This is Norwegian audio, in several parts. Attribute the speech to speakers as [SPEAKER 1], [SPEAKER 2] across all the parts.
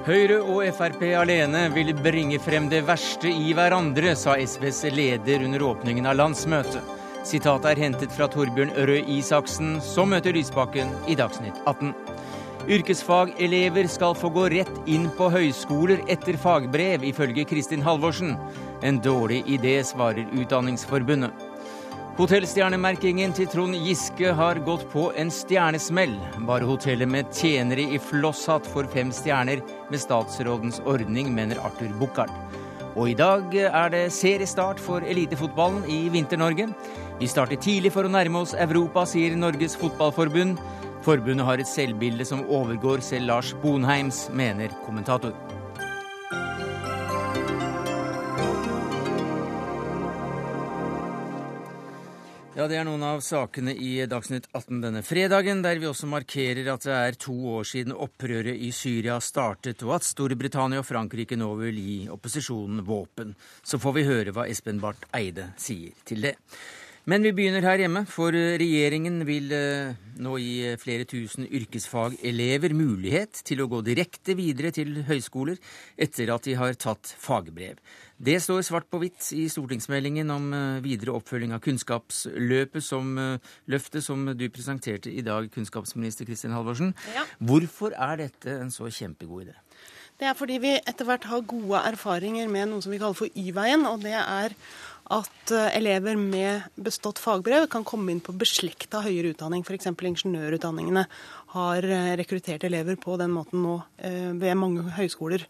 [SPEAKER 1] Høyre og Frp alene vil bringe frem det verste i hverandre, sa SVs leder under åpningen av landsmøtet. Sitatet er hentet fra Torbjørn Røe Isaksen, som møter Lysbakken i Dagsnytt 18. Yrkesfagelever skal få gå rett inn på høyskoler etter fagbrev, ifølge Kristin Halvorsen. En dårlig idé, svarer Utdanningsforbundet. Hotellstjernemerkingen til Trond Giske har gått på en stjernesmell. Bare hotellet med tjenere i flosshatt får fem stjerner med statsrådens ordning, mener Arthur Buchardt. Og i dag er det seriestart for elitefotballen i Vinter-Norge. Vi starter tidlig for å nærme oss Europa, sier Norges Fotballforbund. Forbundet har et selvbilde som overgår selv Lars Bonheims, mener kommentator. Ja, Det er noen av sakene i Dagsnytt 18 denne fredagen, der vi også markerer at det er to år siden opprøret i Syria startet, og at Storbritannia og Frankrike nå vil gi opposisjonen våpen. Så får vi høre hva Espen Barth Eide sier til det. Men vi begynner her hjemme, for regjeringen vil eh, nå gi flere tusen yrkesfagelever mulighet til å gå direkte videre til høyskoler etter at de har tatt fagbrev. Det står svart på hvitt i stortingsmeldingen om eh, videre oppfølging av kunnskapsløpet som eh, løftet som du presenterte i dag, kunnskapsminister Kristin Halvorsen. Ja. Hvorfor er dette en så kjempegod idé?
[SPEAKER 2] Det er fordi vi etter hvert har gode erfaringer med noe som vi kaller for Y-veien. og det er at eh, elever med bestått fagbrev kan komme inn på beslekta høyere utdanning. F.eks. ingeniørutdanningene har rekruttert elever på den måten nå ved mange høyskoler.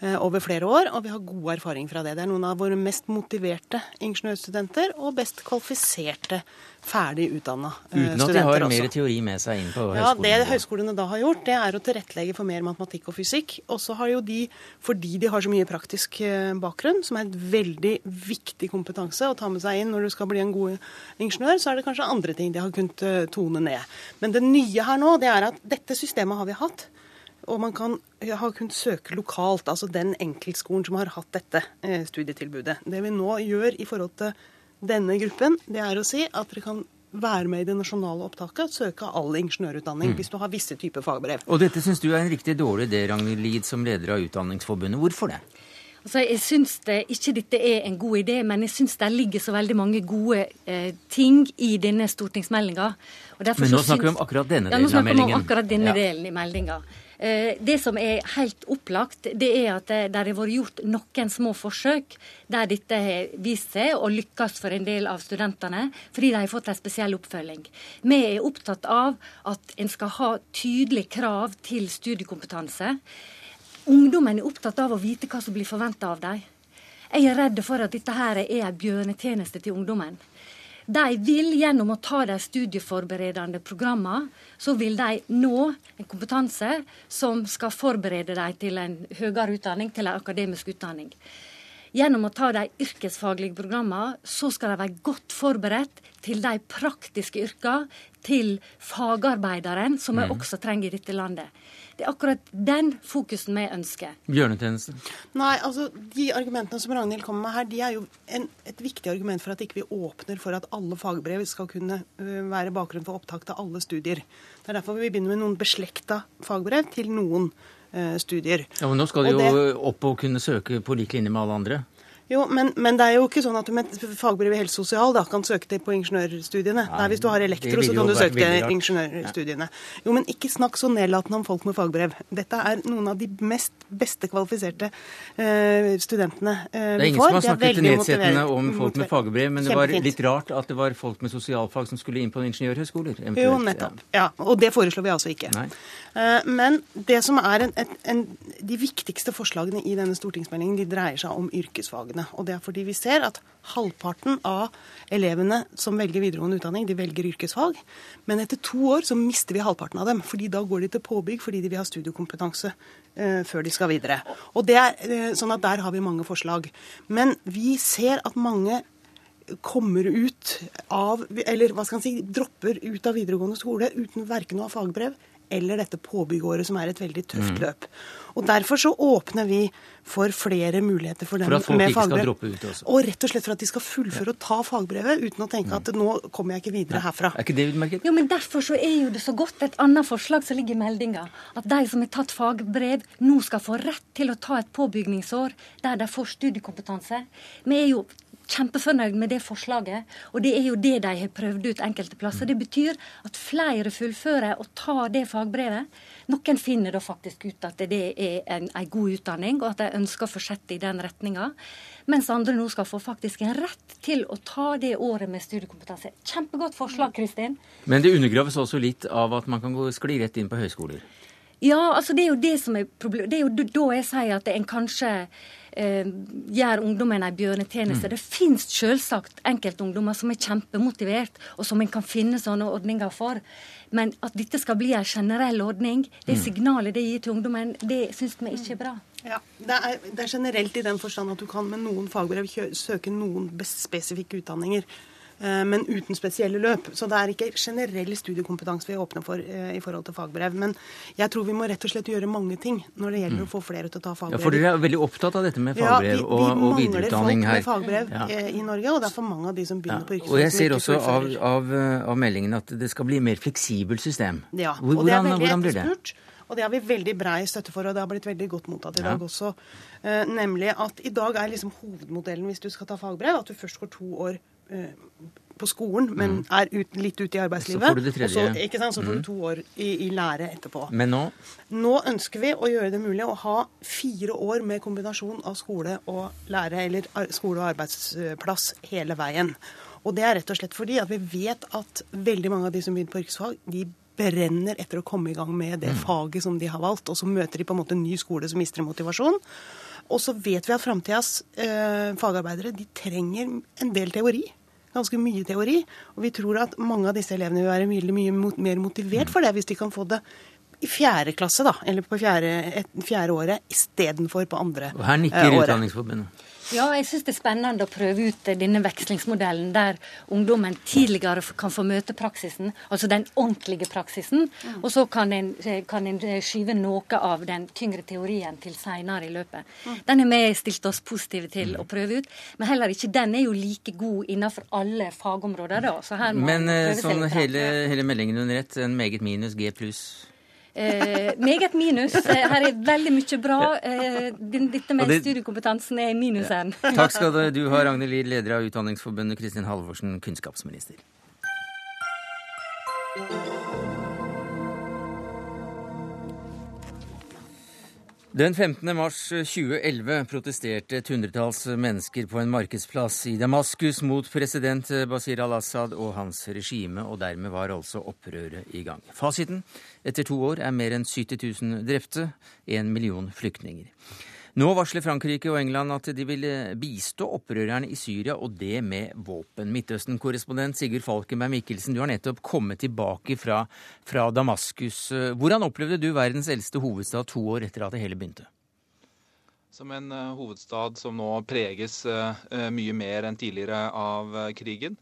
[SPEAKER 2] Eh, over flere år, og vi har god erfaring fra det. Det er noen av våre mest motiverte ingeniørstudenter og best kvalifiserte ferdig utdanna studenter
[SPEAKER 1] Uten at de har også. mer teori med seg inn på høyskolene?
[SPEAKER 2] Ja, Det høyskolene da har gjort, det er å tilrettelegge for mer matematikk og fysikk. Og så har jo de, fordi de har så mye praktisk eh, bakgrunn, som er et veldig viktig kompetanse å ta med seg inn når du skal bli en god ingeniør, så er det kanskje andre ting de har kunnet eh, tone ned. Men det nye her nå, det er at dette systemet har vi hatt. Og man kan ha kunnet søke lokalt, altså den enkeltskolen som har hatt dette eh, studietilbudet. Det vi nå gjør i forhold til denne gruppen, det er å si at dere kan være med i det nasjonale opptaket og søke all ingeniørutdanning mm. hvis du har visse typer fagbrev.
[SPEAKER 1] Og dette syns du er en riktig dårlig idé, Ragnhild Lid, som leder av Utdanningsforbundet. Hvorfor det?
[SPEAKER 3] Altså, jeg syns ikke dette er en god idé, men jeg syns det ligger så veldig mange gode eh, ting i denne stortingsmeldinga.
[SPEAKER 1] Men nå snakker vi om akkurat denne delen av meldingen. Ja, nå snakker vi
[SPEAKER 3] om akkurat denne ja. delen i meldinga. Eh, det som er helt opplagt, det er at det har vært gjort noen små forsøk der dette har vist seg å lykkes for en del av studentene, fordi de har fått en spesiell oppfølging. Vi er opptatt av at en skal ha tydelige krav til studiekompetanse. Ungdommen er opptatt av å vite hva som blir forventa av dem. Jeg er redd for at dette her er en bjørnetjeneste til ungdommen. De vil gjennom å ta de studieforberedende programmene, så vil de nå en kompetanse som skal forberede dem til en høyere utdanning, til en akademisk utdanning. Gjennom å ta de yrkesfaglige programmene, så skal de være godt forberedt til de praktiske yrkene, til fagarbeideren, som vi mm. også trenger i dette landet. Det er akkurat den fokusen vi ønsker.
[SPEAKER 1] Bjørnetjeneste?
[SPEAKER 2] Nei, altså de argumentene som Ragnhild kommer med her, de er jo en, et viktig argument for at ikke vi ikke åpner for at alle fagbrev skal kunne uh, være bakgrunn for opptak til alle studier. Det er derfor vi begynner med noen beslekta fagbrev til noen uh, studier.
[SPEAKER 1] Ja, men Nå skal de jo det... opp og kunne søke på lik linje med alle andre?
[SPEAKER 2] Jo, men, men, det er jo ikke sånn at du med fagbrev i helse sosial da, kan søke det på ingeniørstudiene. Nei, Nei, Hvis du har elektro, så kan du søke i ingeniørstudiene. Jo, men ikke snakk så nedlatende om folk med fagbrev. Dette er noen av de mest beste kvalifiserte uh, studentene uh, vi får.
[SPEAKER 1] Det er ingen som har snakket nedsettende om folk med fagbrev, men det var litt rart at det var folk med sosialfag som skulle inn på ingeniørhøyskoler.
[SPEAKER 2] Jo, nettopp. Ja. ja. Og det foreslår vi altså ikke. Uh, men det som er en, en, en, de viktigste forslagene i denne stortingsmeldingen, de dreier seg om yrkesfagene. Og det er fordi vi ser at halvparten av elevene som velger videregående utdanning, de velger yrkesfag. Men etter to år så mister vi halvparten av dem. fordi da går de til påbygg fordi de vil ha studiekompetanse eh, før de skal videre. Og det er eh, sånn at der har vi mange forslag. Men vi ser at mange kommer ut av Eller hva skal man si, dropper ut av videregående skole uten verken å ha fagbrev eller dette påbygåret, som er et veldig tøft mm. løp. Og Derfor så åpner vi for flere muligheter for dem
[SPEAKER 1] for at folk. Ikke skal droppe ut også.
[SPEAKER 2] Og rett og slett for at de skal fullføre ja. og ta fagbrevet uten å tenke at nå kommer jeg ikke videre herfra.
[SPEAKER 1] Er ikke det utmerket?
[SPEAKER 3] Jo, men Derfor så er jo det så godt et annet forslag som ligger i meldinga. At de som har tatt fagbrev, nå skal få rett til å ta et påbygningsår der de får studiekompetanse. Vi er jo kjempefornøyd med det forslaget. Og det er jo det de har prøvd ut enkelte plasser. Det betyr at flere fullfører og tar det fagbrevet. Noen finner da faktisk ut at det er en, en god utdanning, og at de ønsker å fortsette i den retninga. Mens andre nå skal få faktisk en rett til å ta det året med studiekompetanse. Kjempegodt forslag, Kristin.
[SPEAKER 1] Men det undergraves også litt av at man kan gå skli rett inn på høyskoler?
[SPEAKER 3] Ja, altså det er jo det som er problemet. Det er jo da jeg sier at en kanskje gjør ungdommen en bjørnetjeneste. Mm. Det finnes selvsagt enkeltungdommer som er kjempemotivert, og som en kan finne sånne ordninger for. Men at dette skal bli en generell ordning, det mm. signalet det gir til ungdommen, det syns vi ikke er bra.
[SPEAKER 2] Ja, det er, det er, generelt i den forstand at du kan med noen fagbrev søke noen spesifikke utdanninger. Eh, men uten spesielle løp. Så det er ikke generell studiekompetanse vi åpner for eh, i forhold til fagbrev. Men jeg tror vi må rett og slett gjøre mange ting når det gjelder mm. å få flere til å ta fagbrev.
[SPEAKER 1] Ja, For dere er veldig opptatt av dette med fagbrev ja, vi, vi og, og videreutdanning her.
[SPEAKER 2] Vi mangler folk med fagbrev ja. i Norge, og det er for mange av de som begynner ja. på yrkesfag.
[SPEAKER 1] Og jeg ser også av, av, av, meldingen at det skal bli mer fleksibelt system.
[SPEAKER 2] Ja, og hvordan, det er veldig hvordan blir det? Og det har vi veldig brei støtte for, og det har blitt veldig godt mottatt i dag også. Eh, nemlig at i dag er liksom hovedmodellen hvis du skal ta fagbrev, at du først går to år på skolen, men mm. er ut, litt ute i arbeidslivet.
[SPEAKER 1] Så får du det tredje.
[SPEAKER 2] Og så, ikke sant, så får du mm. to år i, i, lære etterpå.
[SPEAKER 1] Men nå?
[SPEAKER 2] Nå ønsker vi å gjøre det mulig å ha fire år med kombinasjon av skole og lære, eller skole og arbeidsplass hele veien. Og det er rett og slett fordi at vi vet at veldig mange av de som begynner på yrkesfag, de brenner etter å komme i gang med det mm. faget som de har valgt. Og så møter de på en måte en ny skole som mister motivasjon. Og så vet vi at framtidas eh, fagarbeidere de trenger en del teori ganske mye teori. Og vi tror at mange av disse elevene vil være mye, mye mer motivert for det hvis de kan få det i fjerde klasse, da, eller på fjerde, et, fjerde året, istedenfor på andre
[SPEAKER 1] året. Og her nikker uh, Utdanningsforbundet.
[SPEAKER 3] Ja, jeg syns det er spennende å prøve ut denne vekslingsmodellen der ungdommen tidligere kan få møte praksisen, altså den ordentlige praksisen, mm. og så kan en, kan en, skyve noe av den tyngre teorien til seinere i løpet. Mm. Den har vi stilt oss positive til å prøve ut, men heller ikke den er jo like god innenfor alle fagområder. da, så her må
[SPEAKER 1] Men eh, sånn hele, hele meldingen under ett, en meget minus G pluss?
[SPEAKER 3] Eh, meget minus. Eh, her er veldig mye bra. Eh, dette med det, studiekompetansen er minusen.
[SPEAKER 1] Ja. Takk skal du ha, Ragnhild Lier, leder av Utdanningsforbundet, Kristin Halvorsen, kunnskapsminister. Den 15. mars 2011 protesterte et hundretalls mennesker på en markedsplass i Damaskus mot president Basir al-Assad og hans regime, og dermed var altså opprøret i gang. Fasiten etter to år er mer enn 70 000 drepte, en million flyktninger. Nå varsler Frankrike og England at de vil bistå opprørerne i Syria, og det med våpen. Midtøsten-korrespondent Sigurd Falkenberg Mikkelsen, du har nettopp kommet tilbake fra, fra Damaskus. Hvordan opplevde du verdens eldste hovedstad to år etter at det hele begynte?
[SPEAKER 4] Som en uh, hovedstad som nå preges mye mer enn tidligere av krigen.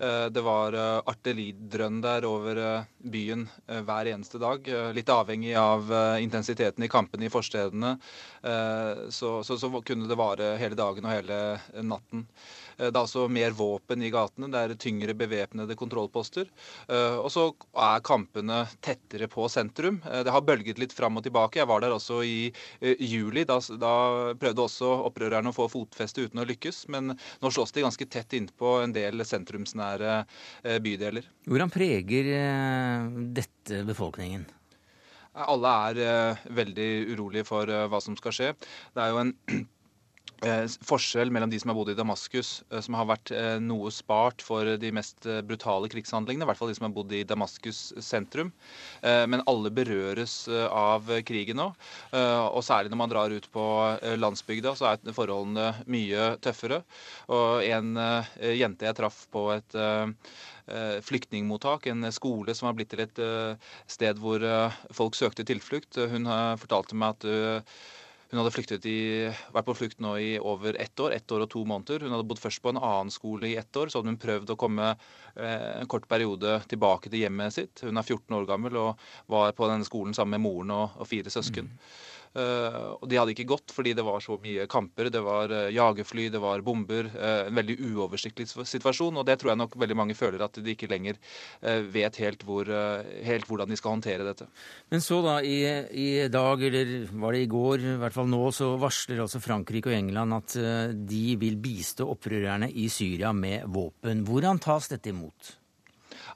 [SPEAKER 4] Det var artilleridrønn der over byen hver eneste dag. Litt avhengig av intensiteten i kampene i forstedene. Så, så, så kunne det vare hele dagen og hele natten. Eh, det er altså mer våpen i gatene, det er tyngre bevæpnede kontrollposter. Eh, og så er kampene tettere på sentrum. Eh, det har bølget litt fram og tilbake. Jeg var der også i juli. Da, da prøvde også opprørerne å få fotfeste uten å lykkes. Men nå slåss de ganske tett innpå en del sentrumsnære bydeler.
[SPEAKER 1] Hvordan preger dette befolkningen?
[SPEAKER 4] Alle er veldig urolige for hva som skal skje. Det er jo en Eh, forskjell mellom de som har bodd i Damaskus, eh, som har vært eh, noe spart for de mest brutale krigshandlingene, i hvert fall de som har bodd i Damaskus sentrum. Men alle berøres av krigen nå. Og særlig når man drar ut på landsbygda, så er forholdene mye tøffere. Og en jente jeg traff på et flyktningmottak, en skole som har blitt til et sted hvor folk søkte tilflukt, hun fortalte meg at Hun hadde i, vært på flukt nå i over ett år, ett år og to måneder. Hun hadde bodd først på en annen skole i ett år. Så hadde hun prøvd å komme eh, en kort periode tilbake til hjemmet sitt. Hun er 14 år gammel og var på denne skolen sammen med moren og, og fire søsken. Mm. Eh, og de hadde ikke gått fordi det var så mye kamper. Det var eh, jagerfly, det var bomber. Eh, en veldig uoversiktlig situasjon. Og det tror jeg nok veldig mange føler at de ikke lenger vet helt, hvor, helt hvordan de skal håndtere dette.
[SPEAKER 1] Men så da, i, i, dag, eller var det i går, i hvert fall nå, så varsler altså Frankrike og England at de vil bistå opprørerne i Syria med våpen. Hvordan tas dette imot?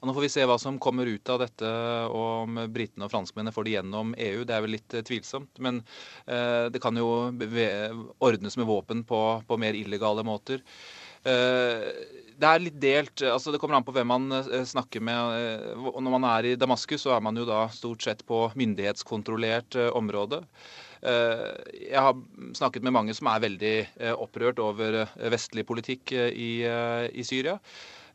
[SPEAKER 4] Nå får vi se hva som kommer ut av dette, og om britene og franskmennene får det gjennom EU. Det er vel litt eh, tvilsomt. Men eh, det kan jo ordnes med våpen på, på mer illegale måter. Eh, det er litt delt. altså Det kommer an på hvem man snakker med. Når man er i Damaskus, så er man jo da stort sett på myndighetskontrollert område. Jeg har snakket med mange som er veldig opprørt over vestlig politikk i, i Syria.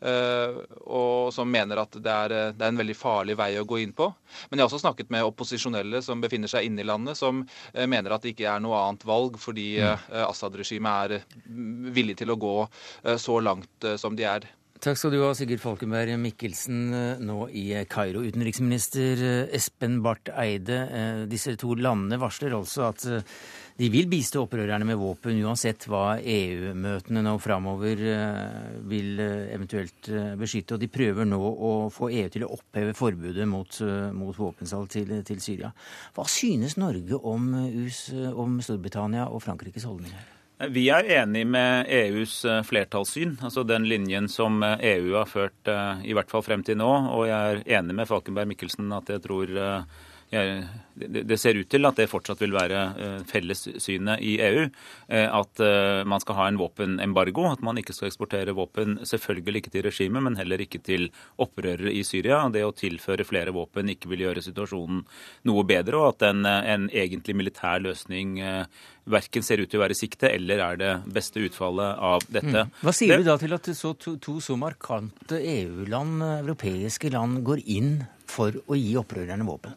[SPEAKER 4] Eh, og som mener at det er, eh, det er, en veldig farlig vei å gå inn på. Men jeg har også snakket med opposisjonelle som befinner seg inne i landet, som eh, mener at det ikke er noe annet valg, fordi mm. Assad-regimet er mm, villig til å gå så langt som de er.
[SPEAKER 1] Takk skal du ha, Sigurd Falkenberg Mikkelsen, nå i Kairo. Utenriksminister Espen Barth Eide, disse to landene varsler altså at de vil bistå opprørerne med våpen uansett hva EU-møtene nå framover eh, vil eh, eventuelt eh, beskytte. Og de prøver nå å få EU til å oppheve forbudet mot, mot våpensalg til, til, Syria. Hva synes Norge om, US, om Storbritannia og Frankrikes holdninger?
[SPEAKER 5] Vi er enig med EUs flertallssyn, altså den linjen som EU har ført i hvert fall frem til nå. Og jeg er enig med Falkenberg Mikkelsen at jeg tror det ser ut til at det fortsatt vil være eh, fellessynet i EU. Eh, at eh, man skal ha en våpenembargo. At man ikke skal eksportere våpen selvfølgelig ikke til regimet, men heller ikke til opprørere i Syria. Det å tilføre flere våpen ikke vil gjøre situasjonen noe bedre, og at en, en egentlig militær løsning verken ser ut til å være sikte eller er det beste utfallet av dette. Mm.
[SPEAKER 1] Hva sier det, du da til at så to, to så markante EU-land, europeiske land, går inn for å gi opprørerne våpen?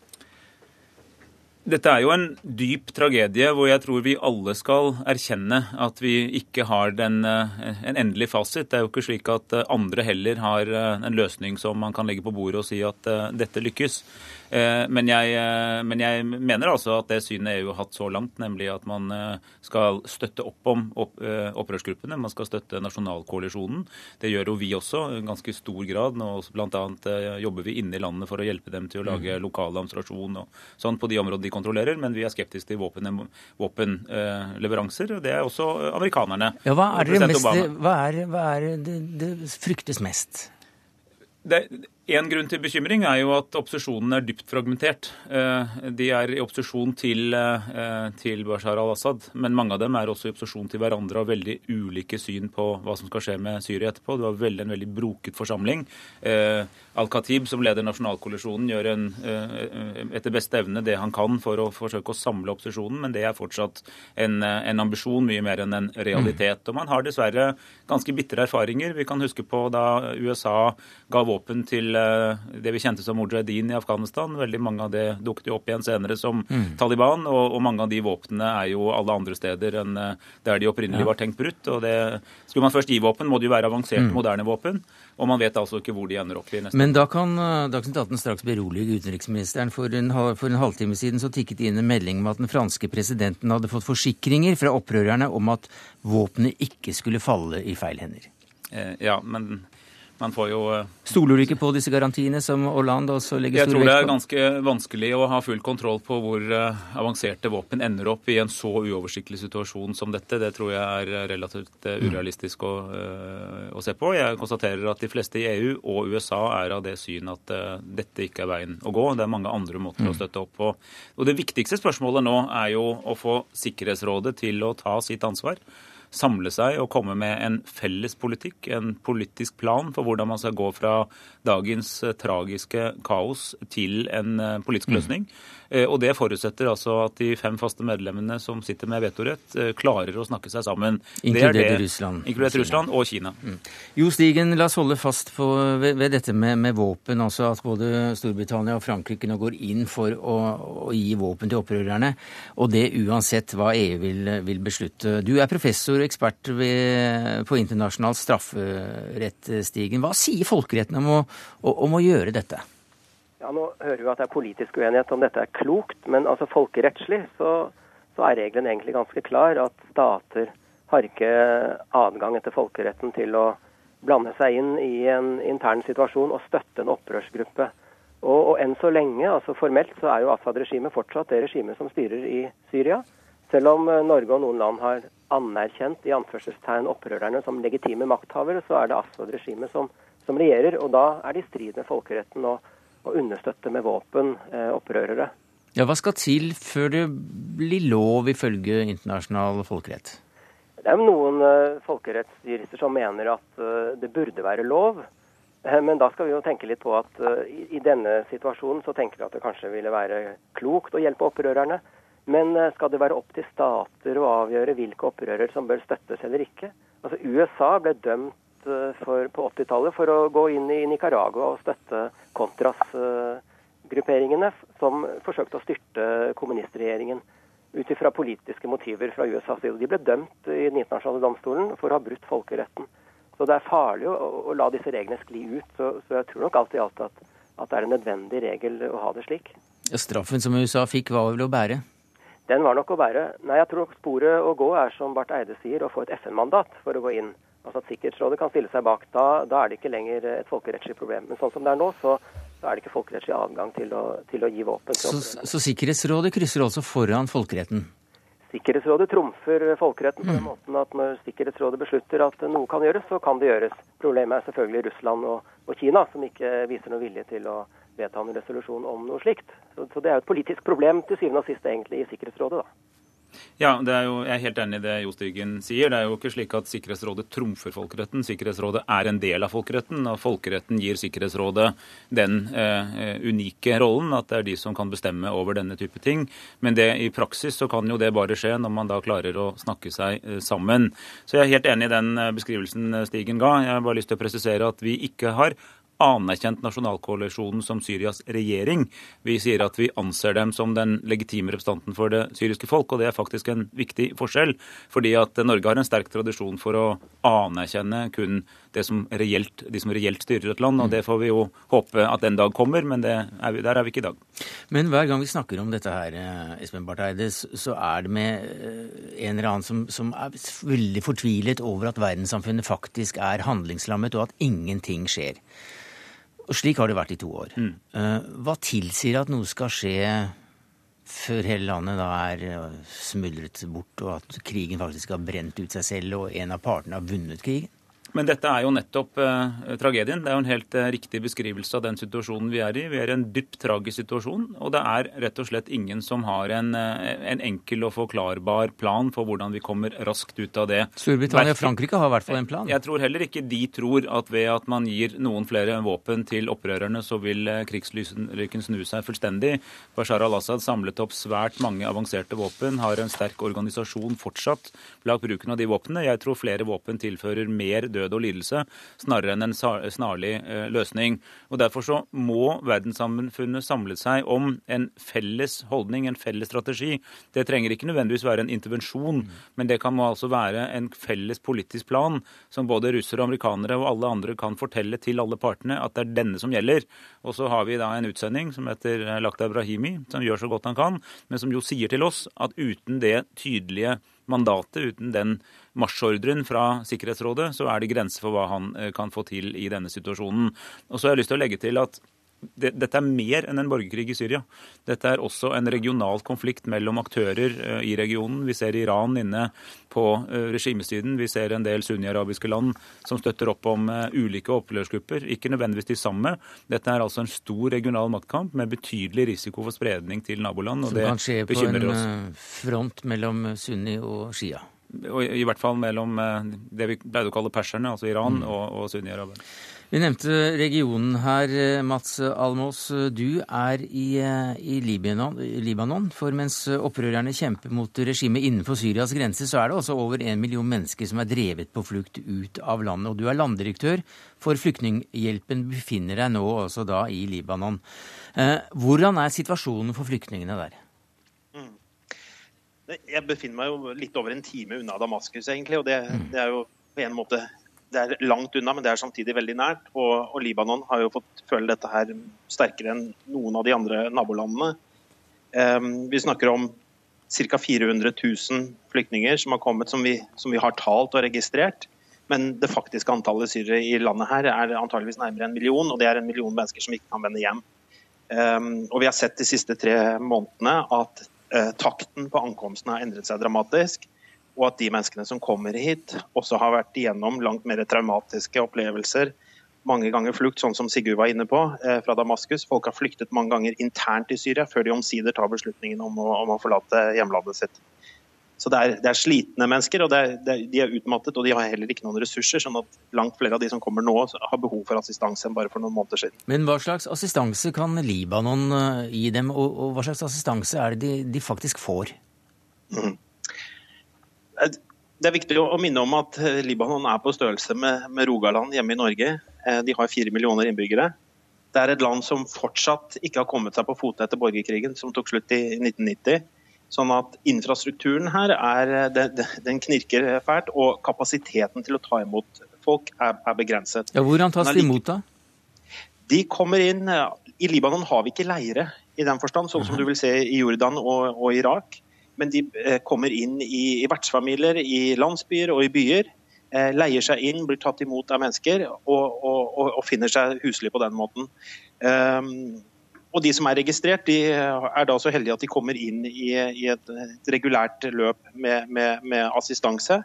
[SPEAKER 5] Dette er jo en dyp tragedie hvor jeg tror vi alle skal erkjenne at vi ikke har den, eh, en endelig fasit. Det er jo ikke slik at eh, andre heller har eh, en løsning som man kan legge på bordet og si at dette lykkes. Eh, men jeg, eh, men jeg, mener altså at det synet EU har hatt så langt, nemlig at man eh, skal støtte opp om opprørsgruppene, man skal støtte nasjonalkoalisjonen. Det gjør jo vi også i ganske stor grad. Nå bl.a. jobber vi inne i landet for å hjelpe dem til å lage mm. lokal administrasjon og sånn på de områdene de kontrollerer, men vi er skeptiske til våpenleveranser. og det er også amerikanerne.
[SPEAKER 1] Ja, hva er det, mest, hva er, hva er det, det fryktes mest?
[SPEAKER 5] Det, en grunn til bekymring er jo at opposisjonen er dypt fragmentert. Eh, de er i opposisjon til, eh, til Bashar al-Assad, men mange av dem er også i opposisjon til hverandre og veldig ulike syn på hva som skal skje med Syria etterpå. Det var veldig, en veldig broket forsamling. Eh, Al-Khatib, som leder nasjonalkoalisjonen, gjør en, etter beste evne det han kan for å forsøke å samle opposisjonen, men det er fortsatt en, en ambisjon mye mer enn en realitet. Og man har dessverre ganske bitre erfaringer. Vi kan huske på da USA ga våpen til Eh, det vi kjente som mujahedin i Afghanistan. Veldig mange av det dukket jo opp igjen senere som mm. Taliban, og, og, mange av de våpnene er jo alle andre steder enn eh, der de opprinnelig ja. var tenkt brutt. og det, Skulle man først gi våpen, må det jo være avanserte, mm. moderne våpen. Og man vet altså ikke hvor de ender opp i neste
[SPEAKER 1] Men da kan uh, Dagsnytt 18 straks berolige utenriksministeren. For en, for en halvtime siden så tikket det inn en melding om at den franske presidenten hadde fått forsikringer fra opprørerne om at våpenet ikke skulle falle i feil hender.
[SPEAKER 5] Eh, ja, men man får jo eh,
[SPEAKER 1] Stoler du ikke på disse garantiene som Hollande også legger
[SPEAKER 5] stor vekt på? Jeg tror det er ganske vanskelig å ha full kontroll på hvor eh, avanserte våpen ender opp i en så uoversiktlig situasjon som dette. Det tror jeg er eh, relativt urealistisk å, å se på. Jeg konstaterer at de fleste i EU og USA er av det syn at dette ikke er veien å gå. Det er mange andre måter å mm. støtte opp på. Og Det viktigste spørsmålet nå er jo å få Sikkerhetsrådet til å ta sitt ansvar. Samle seg og komme med en felles politikk, en politisk plan for hvordan man skal gå fra dagens tragiske kaos til en politisk mm. løsning. Mm. Og det forutsetter altså at de fem faste medlemmene som sitter med vetorett, klarer å snakke seg sammen.
[SPEAKER 1] Inkludert Russland.
[SPEAKER 5] Inkludert Russland og Kina. Mm.
[SPEAKER 1] Jo Stigen, la oss holde fast på, ved, ved dette med, med, våpen. altså At både Storbritannia og Frankrike nå går inn for å, å gi våpen til opprørerne. Og det uansett hva EU vil, vil beslutte. Du er professor og ekspert ved, på internasjonal strafferett, Stigen. Hva sier folkeretten om å, om å gjøre dette?
[SPEAKER 6] Ja, Nå hører vi at det er politisk uenighet om dette er klokt, men altså folkerettslig så, så er regelen egentlig ganske klar. At stater har ikke adgang etter folkeretten til å blande seg inn i en intern situasjon og støtte en opprørsgruppe. Og, og enn så lenge, altså formelt, så er jo Assad-regimet fortsatt det regimet som styrer i Syria. Selv om eh, Norge og noen land har anerkjent i anførselstegn opprørerne som legitime makthavere, så er det Assad-regimet som, som, regjerer. Og da er det i strid med folkeretten å, å understøtte med våpen eh, opprørere.
[SPEAKER 1] Ja, Hva skal til før det blir lov ifølge internasjonal folkerett?
[SPEAKER 6] Det er jo noen uh, folkerettsjurister som mener at uh, det burde være lov. Uh, men da skal vi jo tenke litt på at i, i, denne situasjonen så tenker vi at det kanskje ville være klokt å hjelpe opprørerne. Men skal det være opp til stater å avgjøre hvilke opprørere som bør støttes eller ikke? Altså USA ble dømt for, på 80-tallet for å gå inn i Nicaragua og støtte Contras-grupperingene som forsøkte å styrte kommunistregjeringen ut ifra politiske motiver fra USAs side. De ble dømt i den internasjonale domstolen for å ha brutt folkeretten. Så det er farlig å, å la disse reglene skli ut. Så, så, jeg tror nok alt i alt at, at, det er en nødvendig regel å ha det slik.
[SPEAKER 1] Straffen som USA fikk, var vel å bære?
[SPEAKER 6] Den var nok å bære. Nei, jeg tror sporet å gå er, som Barth Eide sier, å få et FN-mandat for å gå inn. Altså at Sikkerhetsrådet kan stille seg bak. Da, da er det ikke lenger et folkerettslig problem. Men sånn som det er nå, så så er det ikke folkerettslig adgang til å, til å gi våpen.
[SPEAKER 1] Så, så, Sikkerhetsrådet krysser altså foran folkeretten?
[SPEAKER 6] Sikkerhetsrådet trumfer folkeretten på den mm. måten at når Sikkerhetsrådet beslutter at noe kan gjøres, så kan det gjøres. Problemet er selvfølgelig Russland og, og Kina, som ikke viser noe vilje til å vedta en resolusjon om noe slikt. Så, så det er jo et politisk problem til syvende og sist egentlig i Sikkerhetsrådet. da.
[SPEAKER 5] Ja, jo, jeg er helt enig i det Jo sier. Det er jo ikke slik at Sikkerhetsrådet trumfer folkeretten. Sikkerhetsrådet er en del av folkeretten, og folkeretten gir Sikkerhetsrådet den eh, unike rollen at det er de som kan bestemme over denne type ting. Men det, i praksis så kan jo det bare skje når man da klarer å snakke seg eh, sammen. Så jeg er helt enig i den eh, beskrivelsen eh, Stigen ga. Jeg har bare lyst til å presisere at vi ikke har anerkjent nasjonalkoalisjonen som Syrias regjering. Vi sier at vi anser dem som den legitime representanten for det syriske folk, og det er faktisk en viktig forskjell. Fordi at Norge har en sterk tradisjon for å anerkjenne kun som reelt, de som reelt styrer et land, og det får vi jo håpe at den dag kommer, men er vi, der er vi ikke i dag.
[SPEAKER 1] Men hver gang vi snakker om dette her, eh, Espen Barth Eide, så er det med eh, en eller annen som, som er veldig fortvilet over at verdenssamfunnet faktisk er handlingslammet, og at ingenting skjer. Og slik har det vært i to år. Mm. Eh, hva tilsier at noe skal skje før hele landet da er smuldret bort, og at krigen faktisk har brent ut seg selv, og en av partene har vunnet krigen?
[SPEAKER 5] Men dette er jo nettopp eh, tragedien. Det er jo en helt eh, riktig beskrivelse av den situasjonen vi er i. Vi er i en dypt tragisk situasjon, og det er rett og slett ingen som har en, eh, en enkel og forklarbar plan for hvordan vi kommer raskt ut av det.
[SPEAKER 1] Storbritannia og Frankrike har i hvert fall en plan?
[SPEAKER 5] Jeg tror heller ikke de tror at ved at man gir noen flere våpen til opprørerne, så vil eh, krigslykken snu seg fullstendig. Bashar al-Assad samlet opp svært mange avanserte våpen, har en sterk organisasjon fortsatt blant bruken av de våpnene. Jeg tror flere våpen tilfører mer død død og lidelse, snarere enn en snarlig eh, løsning. Og Derfor så må verdenssamfunnet samle seg om en felles holdning, en felles strategi. Det trenger ikke nødvendigvis være en intervensjon, men det kan altså være en felles politisk plan som både russere, amerikanere og alle andre kan fortelle til alle partene at det er denne som gjelder. Og så har vi da en utsending som heter Lakhdar Brahimi, som gjør så godt han kan, men som jo sier til oss at uten det tydelige mandatet, uten den marsjordren fra Sikkerhetsrådet, så er det grenser for hva han eh, kan få til i denne situasjonen. Og så har jeg lyst til å legge til at dette er mer enn en borgerkrig i Syria. Dette er også en regional konflikt mellom aktører uh, i regionen. Vi ser Iran inne på uh, regimesiden. Vi ser en del sunni-arabiske land som støtter opp om ulike opplørsgrupper. Ikke nødvendigvis de samme. Dette er altså en stor regional maktkamp med betydelig risiko for spredning til naboland. og det bekymrer oss.
[SPEAKER 1] Som kan skje på en front mellom sunni og shia?
[SPEAKER 5] I hvert fall mellom det vi pleide å kalle perserne, altså Iran, mm. og, og sunni-araberne.
[SPEAKER 1] Vi nevnte regionen her. Mats Almås, du er i, i Libanon, Libanon, For mens opprørerne kjemper mot regimet innenfor Syrias grense, så er det også over en million mennesker som er drevet på flukt ut av landet. Og du er landdirektør for Flyktninghjelpen, befinner deg nå også da i Libanon. Eh, hvordan er situasjonen for flyktningene der?
[SPEAKER 7] Jeg befinner meg jo litt over en time unna Damaskus, egentlig. Og det, mm. det er jo på en måte det er langt unna, men det er samtidig veldig nært. Og, og, Libanon har jo fått føle dette her sterkere enn noen av de andre nabolandene. Um, vi snakker om ca. 400 000 flyktninger som har kommet, som vi, som vi, har talt og registrert. Men det faktiske antallet syrere i landet her er antageligvis nærmere en million, og det er en million mennesker som ikke kan vende hjem. Um, og vi har sett de siste tre månedene at takten på ankomstene har endret seg dramatisk og at de menneskene som kommer hit, også har vært igjennom langt mer traumatiske opplevelser. Mange ganger flukt, sånn som Sigurd var inne på, eh, fra Damaskus. Folk har flyktet mange ganger internt i Syria før de omsider tar beslutningen om å, om å forlate hjemlandet sitt. Så det er, det er slitne mennesker, og er, de er utmattet og de har heller ikke noen ressurser. sånn at langt flere av de som kommer nå, har behov for assistanse enn bare for noen måneder siden.
[SPEAKER 1] Men hva slags assistanse kan Libanon eh, gi dem, og, og hva slags assistanse er det de, de faktisk får? Mm.
[SPEAKER 7] Det er viktig å minne om at eh, Libanon er på størrelse med, med Rogaland hjemme i Norge. De har fire millioner innbyggere. Det er et land som fortsatt ikke har kommet seg på fote etter borgerkrigen, som tok slutt i 1990. Sånn at infrastrukturen her er, den, den knirker fælt, og kapasiteten til å ta imot folk er, er begrenset.
[SPEAKER 1] Ja, hvordan tas de imot, da?
[SPEAKER 7] De kommer inn I Libanon har vi ikke leire i den forstand, sånn som du vil se i Jordan og, og Irak men de eh, kommer inn i, i vertsfamilier, i landsbyer og i byer. Eh, leier seg inn, blir tatt imot av mennesker og, og, og finner seg huslig på den måten. Um, og De som er registrert, de er da så heldige at de kommer inn i, i et, et, regulært løp med, med, med, assistanse.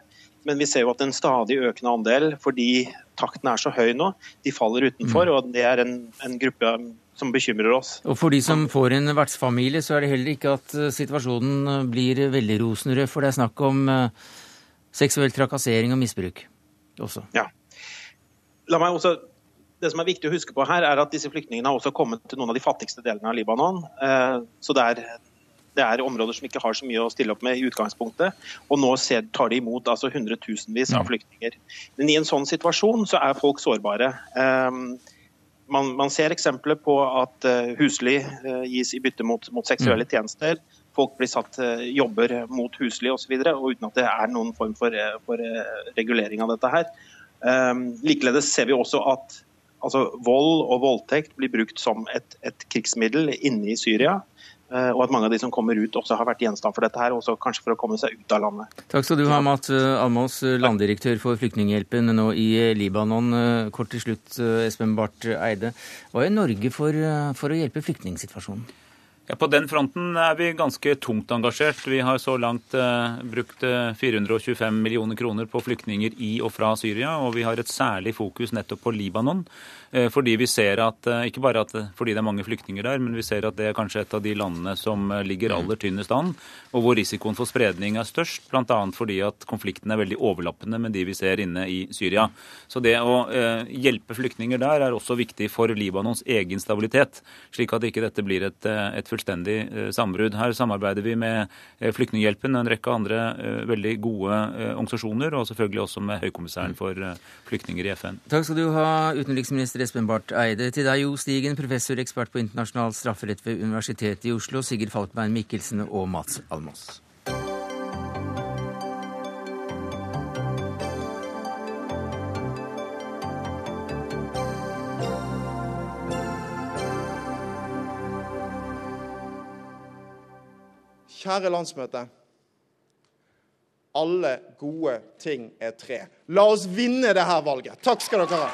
[SPEAKER 7] Men vi ser jo at en stadig økende andel, fordi takten er så høy nå, de faller utenfor. Mm. og Det er en, en gruppe som bekymrer oss.
[SPEAKER 1] Og For de som får en vertsfamilie, så er det heller ikke at eh, situasjonen eh, blir veldig rosenrød. For det er snakk om uh, seksuell trakassering og misbruk også.
[SPEAKER 7] Ja. La meg også det som er viktig å huske på her, er at disse flyktningene har også kommet til noen av de fattigste delene av Libanon. Så det er, det er områder som ikke har så mye å stille opp med i utgangspunktet. Og nå tar de imot altså hundretusenvis av mm. flyktninger. Men i en sånn situasjon så er folk sårbare man, man, ser eksempler på at uh, husly gis i bytte mot, mot seksuelle mm. tjenester. Folk blir satt jobber mot husly osv. uten at det er noen form for, for regulering av dette her. Likeledes ser vi også at altså, vold og voldtekt blir brukt som et, et krigsmiddel inne i Syria. Eh, og at mange av de som kommer ut også har vært gjenstand for dette her, også kanskje for å komme seg ut av landet.
[SPEAKER 1] Takk skal du ha, Matt eh, Almås, eh, landdirektør for Flyktninghjelpen nå i Libanon. Kort til slutt, Espen Barth Eide. Hva gjør Norge for, for å hjelpe flyktningsituasjonen?
[SPEAKER 5] Ja, På den fronten er vi ganske tungt engasjert. Vi har så langt eh, brukt 425 millioner kroner på flyktninger i og fra Syria, og vi har et særlig fokus nettopp på Libanon. Eh, fordi vi ser at, eh, Ikke bare at, fordi det er mange flyktninger der, men vi ser at det er kanskje et av de landene som eh, ligger aller tynnest an, og hvor risikoen for spredning er størst, bl.a. fordi at konflikten er veldig overlappende med de vi ser inne i Syria. Så det å hjelpe flyktninger der er også viktig for Libanons egen stabilitet, slik at ikke dette blir et, et fullstendig sambrudd. Her samarbeider vi med Flyktninghjelpen og en rekke andre veldig gode organisasjoner, og selvfølgelig også med Høykommissæren for flyktninger i FN.
[SPEAKER 1] Takk skal du ha, utenriksminister Espen Barth Eide. Til deg, Jo Stigen, professor ekspert på internasjonal strafferett ved Universitetet i Oslo, Sigurd Falkberg Mikkelsen og Mats Almås.
[SPEAKER 8] Kjære landsmøte. Alle gode ting er tre. La oss vinne det her valget. Takk skal dere ha.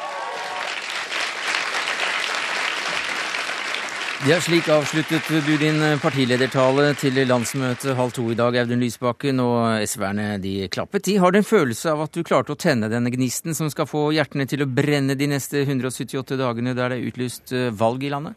[SPEAKER 1] Ja, Slik avsluttet du din partiledertale til landsmøtet halv to i dag, Audun Lysbakken, og SV-erne de klappet. De har du en følelse av at du klarte å tenne denne gnisten som skal få hjertene til å brenne de neste 178 dagene der det er utlyst eh, valg i landet?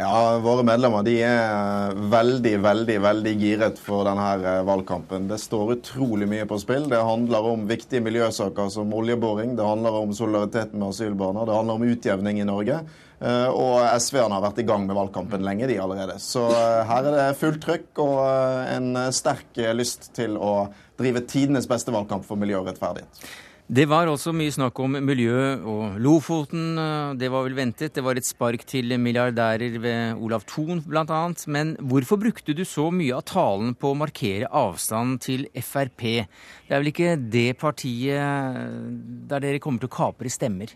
[SPEAKER 9] Ja, Våre medlemmer de er veldig veldig, veldig giret for denne eh, valgkampen. Det står utrolig mye på spill. Det handler om viktige miljøsaker som oljeboring, det handler om solidariteten med asylbarna, det handler om utjevning i Norge. Eh, og SV-erne har vært i gang med valgkampen lenge, de allerede. Så eh, her er det fullt trykk og en sterk lyst til å drive tidenes beste valgkamp for miljø og rettferdighet.
[SPEAKER 1] Det var også mye snakk om miljø og Lofoten. Det var vel ventet. Det var et spark til milliardærer ved Olav Thon bl.a. Men hvorfor brukte du så mye av talen på å markere avstanden til Frp? Det er vel ikke det partiet der dere kommer til å kapre stemmer?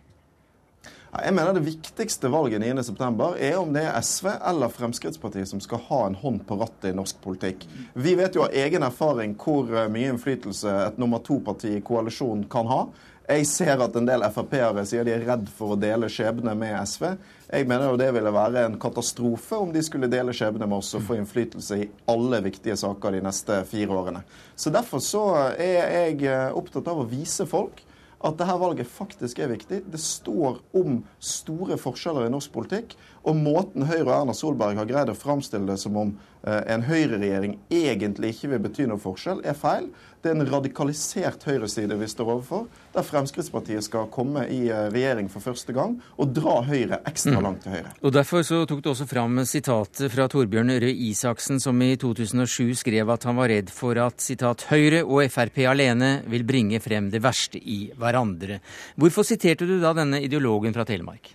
[SPEAKER 9] Jeg mener Det viktigste valget 9.9 er om det er SV eller Fremskrittspartiet som skal ha en hånd på rattet i norsk politikk. Vi vet jo av egen erfaring hvor eh, mye innflytelse et nummer to-parti i koalisjonen kan ha. Jeg ser at en del Frp-ere sier de er redd for å dele skjebne med SV. Jeg mener jo det ville være en katastrofe om de skulle dele skjebne med oss og få innflytelse i alle viktige saker de neste fire årene. Så Derfor så er jeg eh, opptatt av å vise folk at dette valget faktisk er viktig. Det står om store forskjeller i norsk politikk. Og måten Høyre og Erna Solberg har greid å framstille det som om en høyreregjering egentlig ikke vil bety noe forskjell, er feil. Det er en radikalisert høyreside vi står overfor, der Fremskrittspartiet skal komme i eh, regjering for første gang og dra Høyre ekstra mm. langt til høyre.
[SPEAKER 1] Og Derfor så tok du også fram sitatet fra Torbjørn Røe Isaksen, som i 2007 skrev at han var redd for at sitat, Høyre og Frp alene vil bringe frem det verste i hverandre. Hvorfor siterte du da denne ideologen fra Telemark?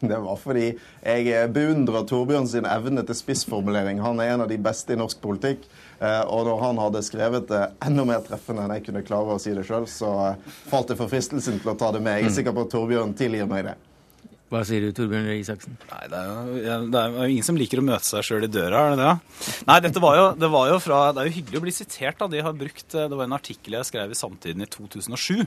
[SPEAKER 9] Det var fordi jeg beundrer Torbjørn sin evne til spissformulering. Han er en av de beste i norsk politikk. Eh, og når han hadde skrevet det enda mer treffende enn jeg kunne klare å si det sjøl, så eh, falt jeg for fristelsen til å ta det med. Jeg er sikker på at Torbjørn tilgir meg det.
[SPEAKER 1] Hva sier du, Torbjørn Røe Isaksen?
[SPEAKER 10] Nei, det er, jo, det er, jo, ingen som liker å møte seg sjøl i døra, er det det? Nei, dette var jo, det var jo fra Det er jo hyggelig å bli sitert, da. De har brukt, det var en artikkel jeg skrev i Samtiden i 2007.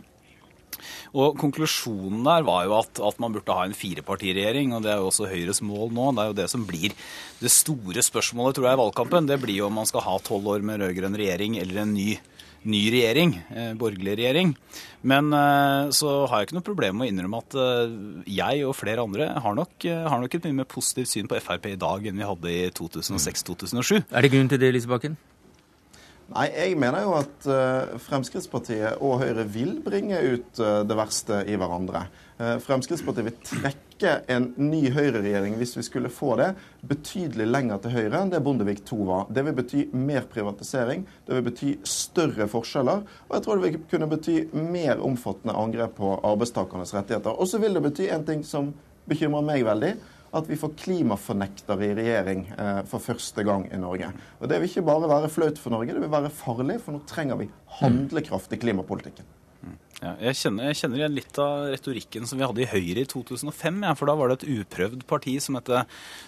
[SPEAKER 10] Og Konklusjonen der var jo at, at man burde ha en firepartiregjering, og det er jo også Høyres mål nå. Det er jo det som blir det store spørsmålet tror jeg i valgkampen. Det blir jo om man skal ha tolv år med rød-grønn regjering eller en ny, ny regjering, eh, borgerlig regjering. Men eh, så har jeg ikke noe problem med å innrømme at eh, jeg og flere andre har nok, eh, har nok et mye mer positivt syn på Frp i dag enn vi hadde i 2006-2007.
[SPEAKER 1] Er det grunn til det, Lisebakken?
[SPEAKER 9] Nei, jeg mener jo at uh, Fremskrittspartiet og Høyre vil bringe ut uh, det verste i hverandre. Uh, Fremskrittspartiet vil trekke en ny høyreregjering, hvis vi skulle få det, betydelig lenger til høyre enn det Bondevik II var. Det vil bety mer privatisering, det vil bety større forskjeller, og jeg tror det vil kunne bety mer omfattende angrep på arbeidstakernes rettigheter. Og så vil det bety en ting som bekymrer meg veldig at vi får klimafornektere i regjering eh, for første gang i Norge. Og Det vil ikke bare være flaut for Norge, det vil være farlig, for nå trenger vi handlekraft i klimapolitikken.
[SPEAKER 10] Ja, jeg, kjenner, jeg, kjenner, igjen litt av retorikken som vi hadde i Høyre i 2005. Ja, for da var det et uprøvd parti som het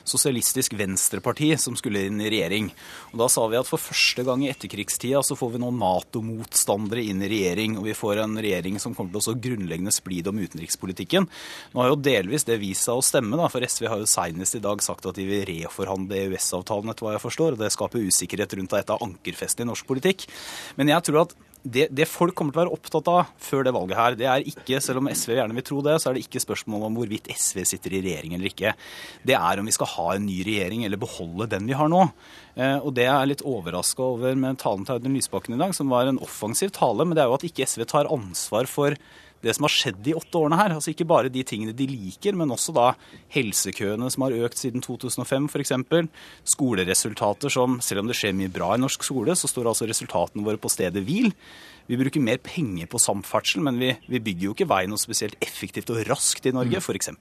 [SPEAKER 10] Sosialistisk Venstreparti, som skulle inn i regjering. Og Da sa vi at for første gang i etterkrigstida så får vi nå Nato-motstandere inn i regjering. Og vi får en regjering som kommer til å så grunnleggende splid om utenrikspolitikken. Nå har jo delvis det vist seg å stemme, da, for SV har jo seinest i dag sagt at de vil reforhandle EØS-avtalen, etter hva jeg forstår. Og det skaper usikkerhet rundt et av ankerfestene i norsk politikk. Men jeg tror at det, det, folk kommer til å være opptatt av før det valget her, det er ikke, selv om SV gjerne vil tro det, så er det ikke spørsmål om hvorvidt SV sitter i regjering eller ikke. Det er om vi skal ha en ny regjering eller beholde den vi har nå. Eh, og det er jeg litt overraska over med talen til Audun Lysbakken i dag, som var en offensiv tale, men det er jo at ikke SV tar ansvar for det som har skjedd de åtte årene her. Altså Ikke bare de tingene de liker, men også da helsekøene som har økt siden 2005 f.eks. Skoleresultater som, selv om det skjer mye bra i norsk skole, så står altså resultatene våre på stedet hvil. Vi bruker mer penger på samferdsel, men vi, vi bygger jo ikke vei noe spesielt effektivt og raskt i Norge, f.eks.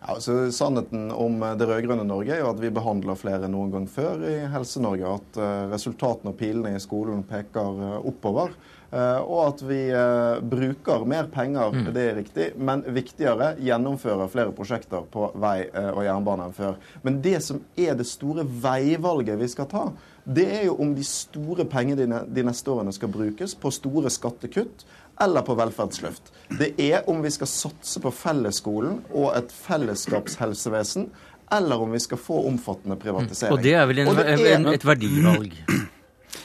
[SPEAKER 9] Ja, altså, Sannheten om det rød-grønne Norge er jo at vi behandler flere enn noen gang før i Helse-Norge. At eh, resultatene og pilene i skolen peker eh, oppover. Eh, og at vi eh, bruker mer penger, mm. det er riktig, men viktigere gjennomfører flere prosjekter på vei eh, og jernbane enn før. Men det som er det store veivalget vi skal ta, det er jo om de store pengene de neste årene skal brukes på store skattekutt eller på velferdsløft. Det er om vi skal satse på fellesskolen og et fellesskapshelsevesen, eller om vi skal få omfattende privatisering.
[SPEAKER 1] Og det er vel en, er, et verdivalg?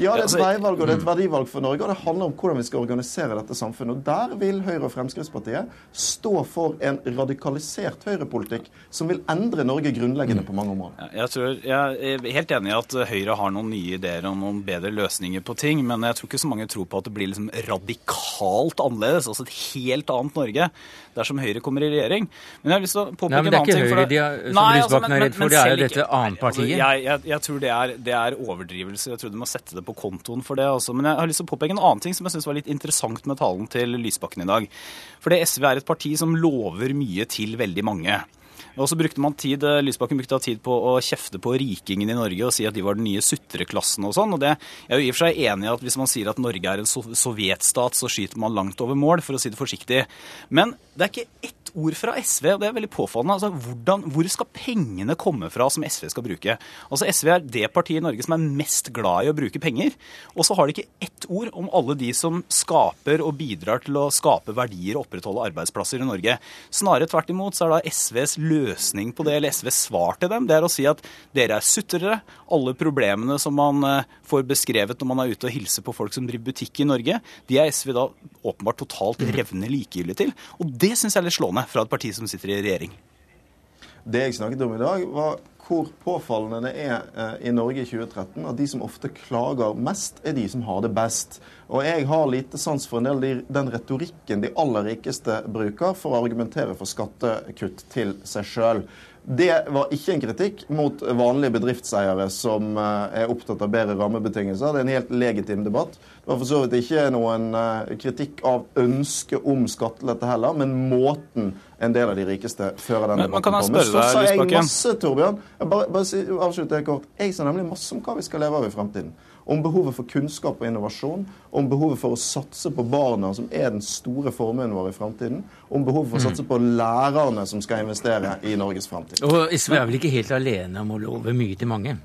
[SPEAKER 9] Ja, det er et veivalg og det er et verdivalg for Norge, og det handler om hvordan vi skal organisere dette samfunnet. Og Der vil Høyre og Fremskrittspartiet stå for en radikalisert høyrepolitikk som vil endre Norge grunnleggende på mange områder.
[SPEAKER 10] Jeg, tror, jeg er helt enig i at Høyre har noen nye ideer og noen bedre løsninger på ting, men jeg tror ikke så mange tror på at det blir liksom radikalt annerledes, altså et helt annet Norge, dersom Høyre kommer i regjering.
[SPEAKER 1] Men jeg har lyst til å påpeke en annen ting. Det er ikke Høyre de har, som Nei, Lysbakken altså, er redd for, det er jo dette annetpartiet.
[SPEAKER 10] Altså, jeg, jeg, jeg, tror det er, det er, overdrivelse. Jeg tror du må sette det på kontoen for det. Altså. Men jeg har lyst til å påpeke en annen ting som jeg syns var litt interessant med talen til Lysbakken i dag. Fordi SV er et parti som lover mye til veldig mange. Og så brukte man tid, eh, Lysbakken brukte tid på å kjefte på rikingene i Norge og si at de var den nye sutreklassen og sånn. og det, Jeg er jo i og for seg enig i at hvis man sier at Norge er en sovjetstat, så skyter man langt over mål, for å si det forsiktig. Men det er ikke ett ord fra SV, og det er veldig påfallende. Altså, hvordan, hvor skal pengene komme fra som SV skal bruke? Altså, SV er det partiet i Norge som er mest glad i å bruke penger. Og så har de ikke ett ord om alle de som skaper og bidrar til å skape verdier og opprettholde arbeidsplasser i Norge. Snarere tvert imot så er da SVs løsning på det, eller SVs svar til dem, det er å si at dere er sutrere. Alle problemene som man eh, får beskrevet når man er ute og hilser på folk som driver butikk i Norge, de er SV da åpenbart totalt revne likegyldig til. Og det syns jeg er litt slående fra et parti som sitter i regjering?
[SPEAKER 9] Det jeg snakket om i dag, var hvor påfallende det er eh, i Norge i 2013 at de som ofte klager mest, er de som har det best. Og jeg har lite sans for en del den retorikken de aller rikeste bruker for å argumentere for skattekutt til seg sjøl. Det var ikke en kritikk mot vanlige bedriftseiere som eh, er opptatt av bedre rammebetingelser. Det er en helt legitim debatt. Det var for så vidt ikke noen eh, kritikk av ønsket om skattelette heller, men måten en del av de rikeste fører den
[SPEAKER 10] men, debatten på. Men så
[SPEAKER 9] sa jeg masse, Torbjørn. Jeg Bare, bare avslutte kort. Jeg sa nemlig masse om hva vi skal leve av i fremtiden om behovet for kunnskap og innovasjon, om behovet for å satse på barna, som er den store formuen vår i framtiden, om behovet for å satse på lærerne som skal investere i Norges framtid.
[SPEAKER 1] Og SV er vel ikke helt alene om å love mye til mange?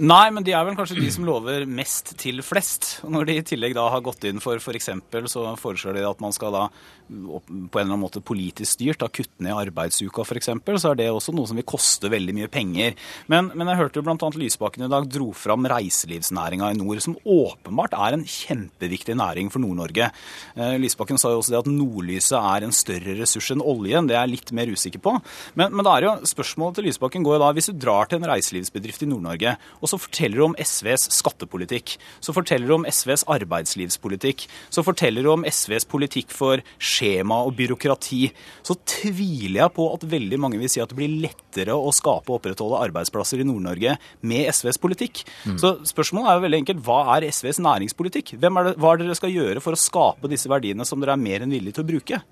[SPEAKER 10] Nei, men de er vel kanskje de som lover mest til flest. Og når de i tillegg da har gått inn for f.eks. For så foreslår de at man skal da på en eller annen måte politisk styrt da kutte ned arbeidsuka f.eks., så er det også noe som vil koste veldig mye penger. Men, men jeg hørte jo bl.a. Lysbakken i dag dro fram reiselivsnæringa i nord, som åpenbart er en kjempeviktig næring for Nord-Norge. Eh, Lysbakken sa jo også det at nordlyset er en større ressurs enn oljen. Det er jeg litt mer usikker på. Men, men er jo, spørsmålet til Lysbakken går jo da, hvis du drar til en reiselivsbedrift i Nord-Norge, og så forteller du om SVs skattepolitikk, så forteller du om SVs arbeidslivspolitikk, så forteller du om SVs politikk for skjema og byråkrati, så tviler jeg på at veldig mange vil si at det blir lettere å skape og opprettholde arbeidsplasser i Nord-Norge med SVs politikk. Mm. Så spørsmålet er jo veldig enkelt hva er SVs næringspolitikk? Er det, hva er det dere skal gjøre for å skape disse verdiene som dere er mer enn villige til å bruke?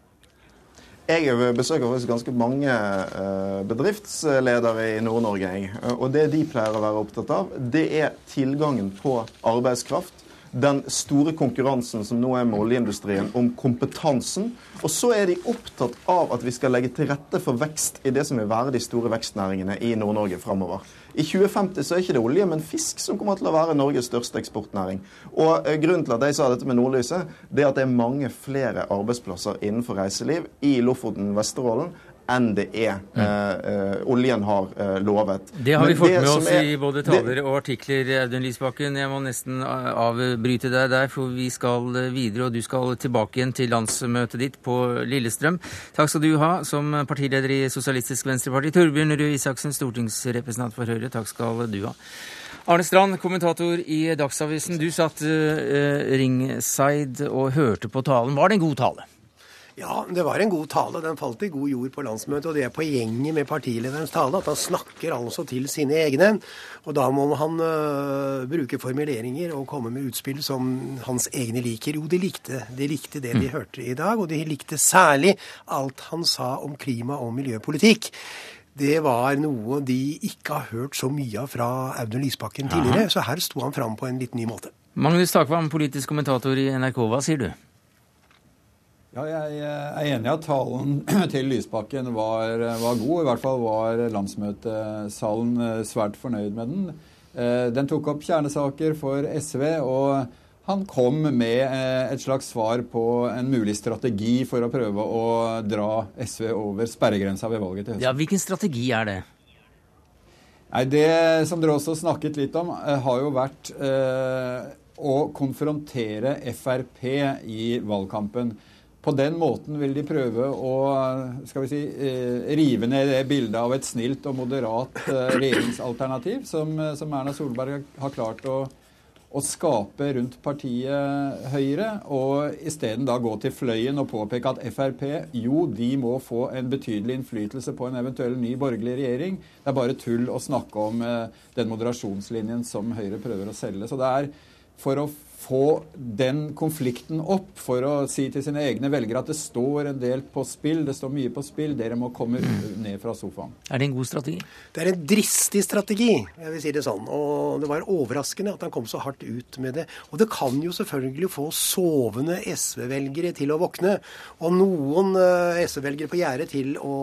[SPEAKER 9] Jeg besøker faktisk ganske mange eh, bedriftsledere i Nord-Norge. Og det de pleier å være opptatt av, det er tilgangen på arbeidskraft den store konkurransen som nå er med oljeindustrien om kompetansen. Og så er de opptatt av at vi skal legge til rette for vekst i det som vil være de store vekstnæringene i Nord-Norge framover. I 2050 så er ikke det olje, men fisk som kommer til å være Norges største eksportnæring. Og eh, Grunnen til at jeg sa dette med nordlyset, det er at det er mange flere arbeidsplasser innenfor reiseliv i Lofoten, Vesterålen enn det er mm. eh, oljen har eh, lovet.
[SPEAKER 1] Det har vi fått med oss er, i både taler og artikler, Audun Lysbakken. Jeg må nesten avbryte deg der, for vi skal videre, og du skal tilbake igjen til landsmøtet ditt på Lillestrøm. Takk skal du ha som partileder i Sosialistisk Venstreparti. Torbjørn Røe Isaksen, stortingsrepresentant for Høyre. Takk skal du ha. Arne Strand, kommentator i Dagsavisen. Du satt uh, ringside og hørte på talen. Var det en god tale?
[SPEAKER 11] Ja, det var en god tale. Den falt i god jord på landsmøtet. Og det er poenget med partilederens tale, at han snakker altså til sine egne. Og da må han uh, bruke formuleringer og komme med utspill som hans egne liker. Jo, de likte, de likte det de mm. hørte i dag, og de likte særlig alt han sa om klima- og miljøpolitikk det var noe de ikke har hørt så mye av fra Audun Lysbakken tidligere. Aha. Så her sto han fram på en litt ny måte.
[SPEAKER 1] Magnus Takvam, politisk kommentator i NRK, hva sier du?
[SPEAKER 12] Ja, jeg er enig i at talen til Lysbakken var, var, god. I hvert fall var landsmøtesalen eh, svært fornøyd med den. Eh, den tok opp kjernesaker for SV, og han kom med eh, et slags svar på en mulig strategi for å prøve å dra SV over sperregrensa ved valget til høsten.
[SPEAKER 1] Ja, Hvilken strategi er det?
[SPEAKER 12] Nei, Det som dere også snakket litt om, har jo vært å konfrontere Frp i valgkampen. På den måten vil de prøve å skal vi si, eh, rive ned det bildet av et snilt og moderat eh, regjeringsalternativ som, som Erna Solberg har klart å å skape rundt partiet Høyre, og isteden da gå til fløyen og påpeke at Frp jo, de må få en betydelig innflytelse på en eventuell ny borgerlig regjering. Det er bare tull å snakke om eh, den moderasjonslinjen som Høyre prøver å selge. Så det er for å få den konflikten opp for å si til sine egne velgere at det står en del på spill, det står mye på spill, dere må komme ned fra sofaen.
[SPEAKER 1] Er det en god strategi?
[SPEAKER 11] Det er en dristig strategi, jeg vil si det sånn. Og det var overraskende at han kom så hardt ut med det. Og det kan jo selvfølgelig få sovende SV-velgere til å våkne, og noen eh, SV-velgere på gjerdet til å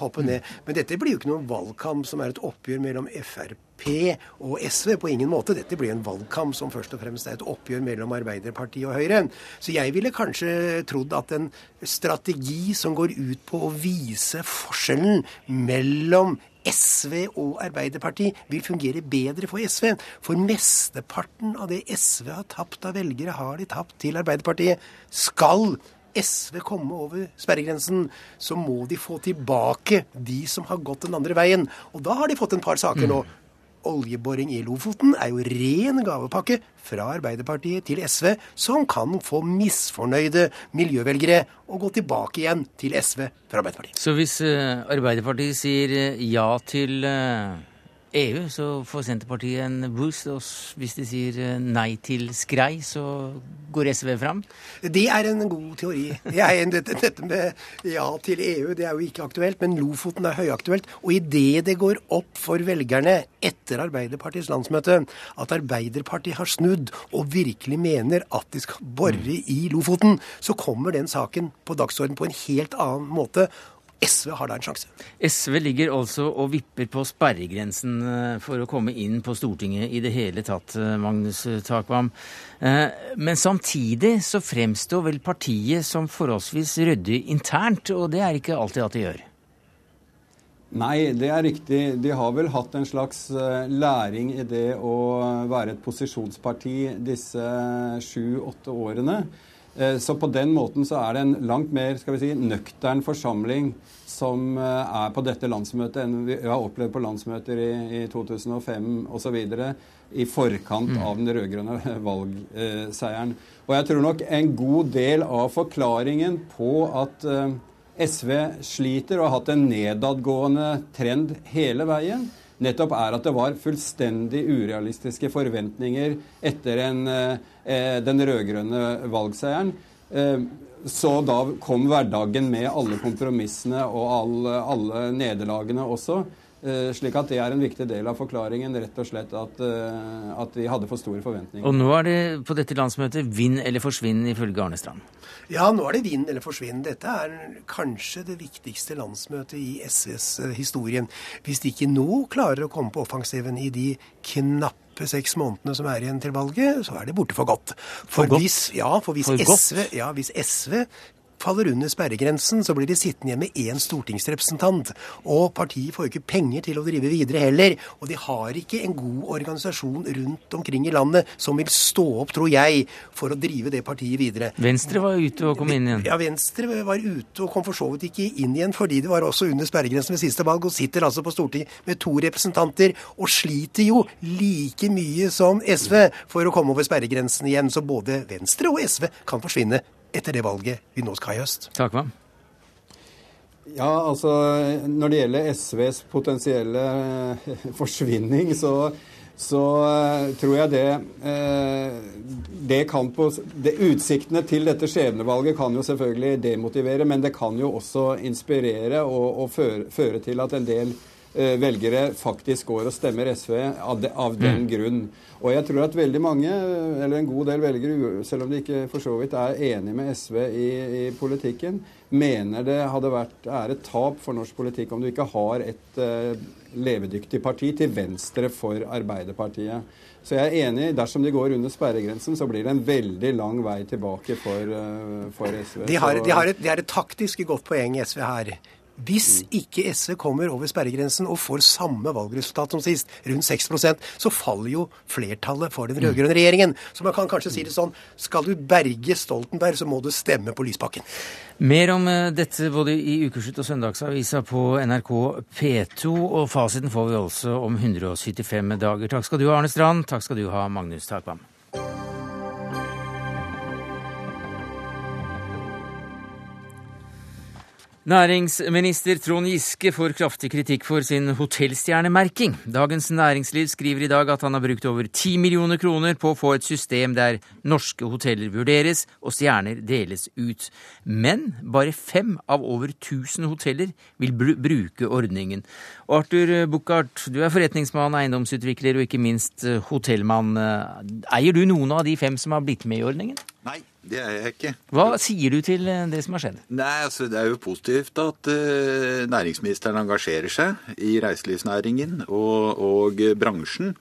[SPEAKER 11] hoppe ned. Men dette blir jo ikke noen valgkamp som er et oppgjør mellom Frp og SV. På ingen måte. Dette blir en valgkamp som først og fremst er et oppgjør mellom Arbeiderpartiet og Høyre. Så jeg ville kanskje trodd at en strategi som går ut på å vise forskjellen mellom SV og Arbeiderpartiet vil fungere bedre for SV. For mesteparten av det SV har tapt av velgere, har de tapt til Arbeiderpartiet. Skal SV komme over sperregrensen, så må de få tilbake de som har gått den andre veien. Og da har de fått en par saker nå oljeboring i Lofoten er jo ren gavepakke fra Arbeiderpartiet til SV, som kan få misfornøyde miljøvelgere å gå tilbake igjen til SV fra Arbeiderpartiet.
[SPEAKER 1] Så hvis uh, Arbeiderpartiet sier uh, ja til uh EU, så får Senterpartiet en boost. Og hvis de sier eh, nei til skrei, så går SV fram?
[SPEAKER 11] Det er en god teori. Jeg, dette, dette, med ja til EU det er jo ikke aktuelt, men Lofoten er høyaktuelt. Og idet det går opp for velgerne etter Arbeiderpartiets landsmøte at Arbeiderpartiet har snudd og virkelig mener at de skal bore i Lofoten, så kommer den saken på dagsordenen på en helt annen måte. SV har da en sjanse.
[SPEAKER 1] SV ligger altså og vipper på sperregrensen eh, for å komme inn på Stortinget i det hele tatt, eh, Magnus Takvam. Eh, men samtidig så fremstår vel partiet som forholdsvis ryddig internt, og det er ikke alltid at de gjør?
[SPEAKER 12] Nei, det er riktig. De har vel hatt en slags læring i det å være et posisjonsparti disse sju-åtte årene. Eh, så på den måten så er det en langt mer skal vi si, nøktern forsamling som eh, er på dette landsmøtet enn vi har opplevd på landsmøter i, i 2005 osv. i forkant mm. av den rød-grønne valgseieren. Og jeg tror nok en god del av forklaringen på at eh, SV sliter og har hatt en nedadgående trend hele veien, nettopp er at det var fullstendig urealistiske forventninger etter en, eh, den rød-grønne valgseieren. Eh, så da kom hverdagen med alle kompromissene og alle, alle nederlagene også. Eh, slik at det er en viktig del av forklaringen, rett og slett at, eh, at vi hadde for store forventninger.
[SPEAKER 1] Og nå er det på dette landsmøtet vinn eller forsvinn, ifølge Arne Strand?
[SPEAKER 11] Ja, nå er det vinn eller forsvinn. Dette er kanskje det viktigste landsmøtet i SVs historien. Hvis de ikke nå klarer å komme på offensiven i de knappe seks månedene som er igjen til valget, så er det borte for godt.
[SPEAKER 1] For, for godt?
[SPEAKER 11] Hvis, ja, for hvis, for SV, ja, hvis SV faller under sperregrensen, så blir de sittende igjen med én stortingsrepresentant. Og partiet får jo ikke penger til å drive videre heller. Og de har ikke en god organisasjon rundt omkring i landet som vil stå opp, tror jeg, for å drive det partiet videre.
[SPEAKER 1] Venstre var ute og kom inn igjen?
[SPEAKER 11] Ja, Venstre var ute og kom for så vidt ikke inn igjen, fordi det var også under sperregrensen ved siste valg, og sitter altså på Stortinget med to representanter, og sliter jo like mye som SV for å komme over sperregrensen igjen. Så både Venstre og SV kan forsvinne etter det valget vi nå skal ha i høst.
[SPEAKER 1] Takk, hva?
[SPEAKER 12] Ja, altså Når det gjelder SVs potensielle eh, forsvinning, så, så uh, tror jeg det, uh, det kan på det, Utsiktene til dette skjebnevalget kan jo selvfølgelig demotivere, men det kan jo også inspirere og, og føre, føre, til at en del velgere faktisk går og stemmer SV av, de, av den mm. grunn. Og jeg tror at veldig mange, eller en god del velgere, selv om de ikke for så vidt er enig med SV i, i politikken, mener det hadde vært, er et tap for norsk politikk om du ikke har et uh, levedyktig parti til venstre for Arbeiderpartiet. Så jeg er enig. Dersom de går under sperregrensen, så blir det en veldig lang vei tilbake for, uh, for SV.
[SPEAKER 11] De har, de, har et, de har, et, taktisk godt poeng SV her. Hvis ikke SV kommer over sperregrensen og får samme valgresultat som sist, rundt 6% så faller jo flertallet for den rød-grønne regjeringen. Så man kan kanskje si det sånn skal du berge Stoltenberg, så må du stemme på Lysbakken.
[SPEAKER 1] Mer om eh, dette både i Ukeslutt og Søndagsavisa på NRK P2, og fasiten får vi altså om 175 dager. Takk skal du ha, Arne Strand. Takk skal du ha, Magnus Takvam. Næringsminister Trond Giske får kraftig kritikk for sin hotellstjernemerking. Dagens Næringsliv skriver i dag at han har brukt over 10 millioner kroner på å få et system der norske hoteller vurderes og stjerner deles ut. Men bare fem av over 1000 hoteller vil br bruke ordningen. Arthur Buchardt, du er forretningsmann, eiendomsutvikler og ikke minst hotellmann. Eier du noen av de fem som har blitt med i ordningen?
[SPEAKER 13] Nei, det er jeg ikke.
[SPEAKER 1] Hva sier du til eh, det som har skjedd?
[SPEAKER 13] Nei, altså Det er jo positivt at uh, næringsministeren engasjerer seg i reiselivsnæringen og, og bransjen.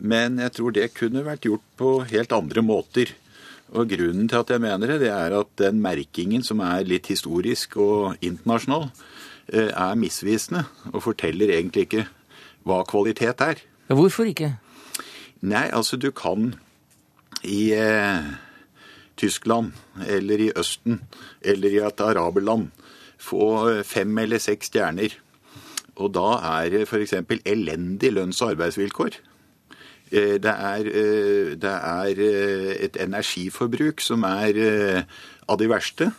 [SPEAKER 13] Men jeg tror det kunne vært gjort på helt andre måter. Og Grunnen til at jeg mener det, det er at den merkingen som er litt historisk og internasjonal, uh, er misvisende og forteller egentlig ikke hva kvalitet er.
[SPEAKER 1] Hvorfor ikke?
[SPEAKER 13] Nei, altså du kan i uh, Tyskland eller i Østen eller i et araberland få fem eller seks stjerner. Og da er det f.eks. elendig lønns- og arbeidsvilkår. Det er, det er, et energiforbruk som er av de verste.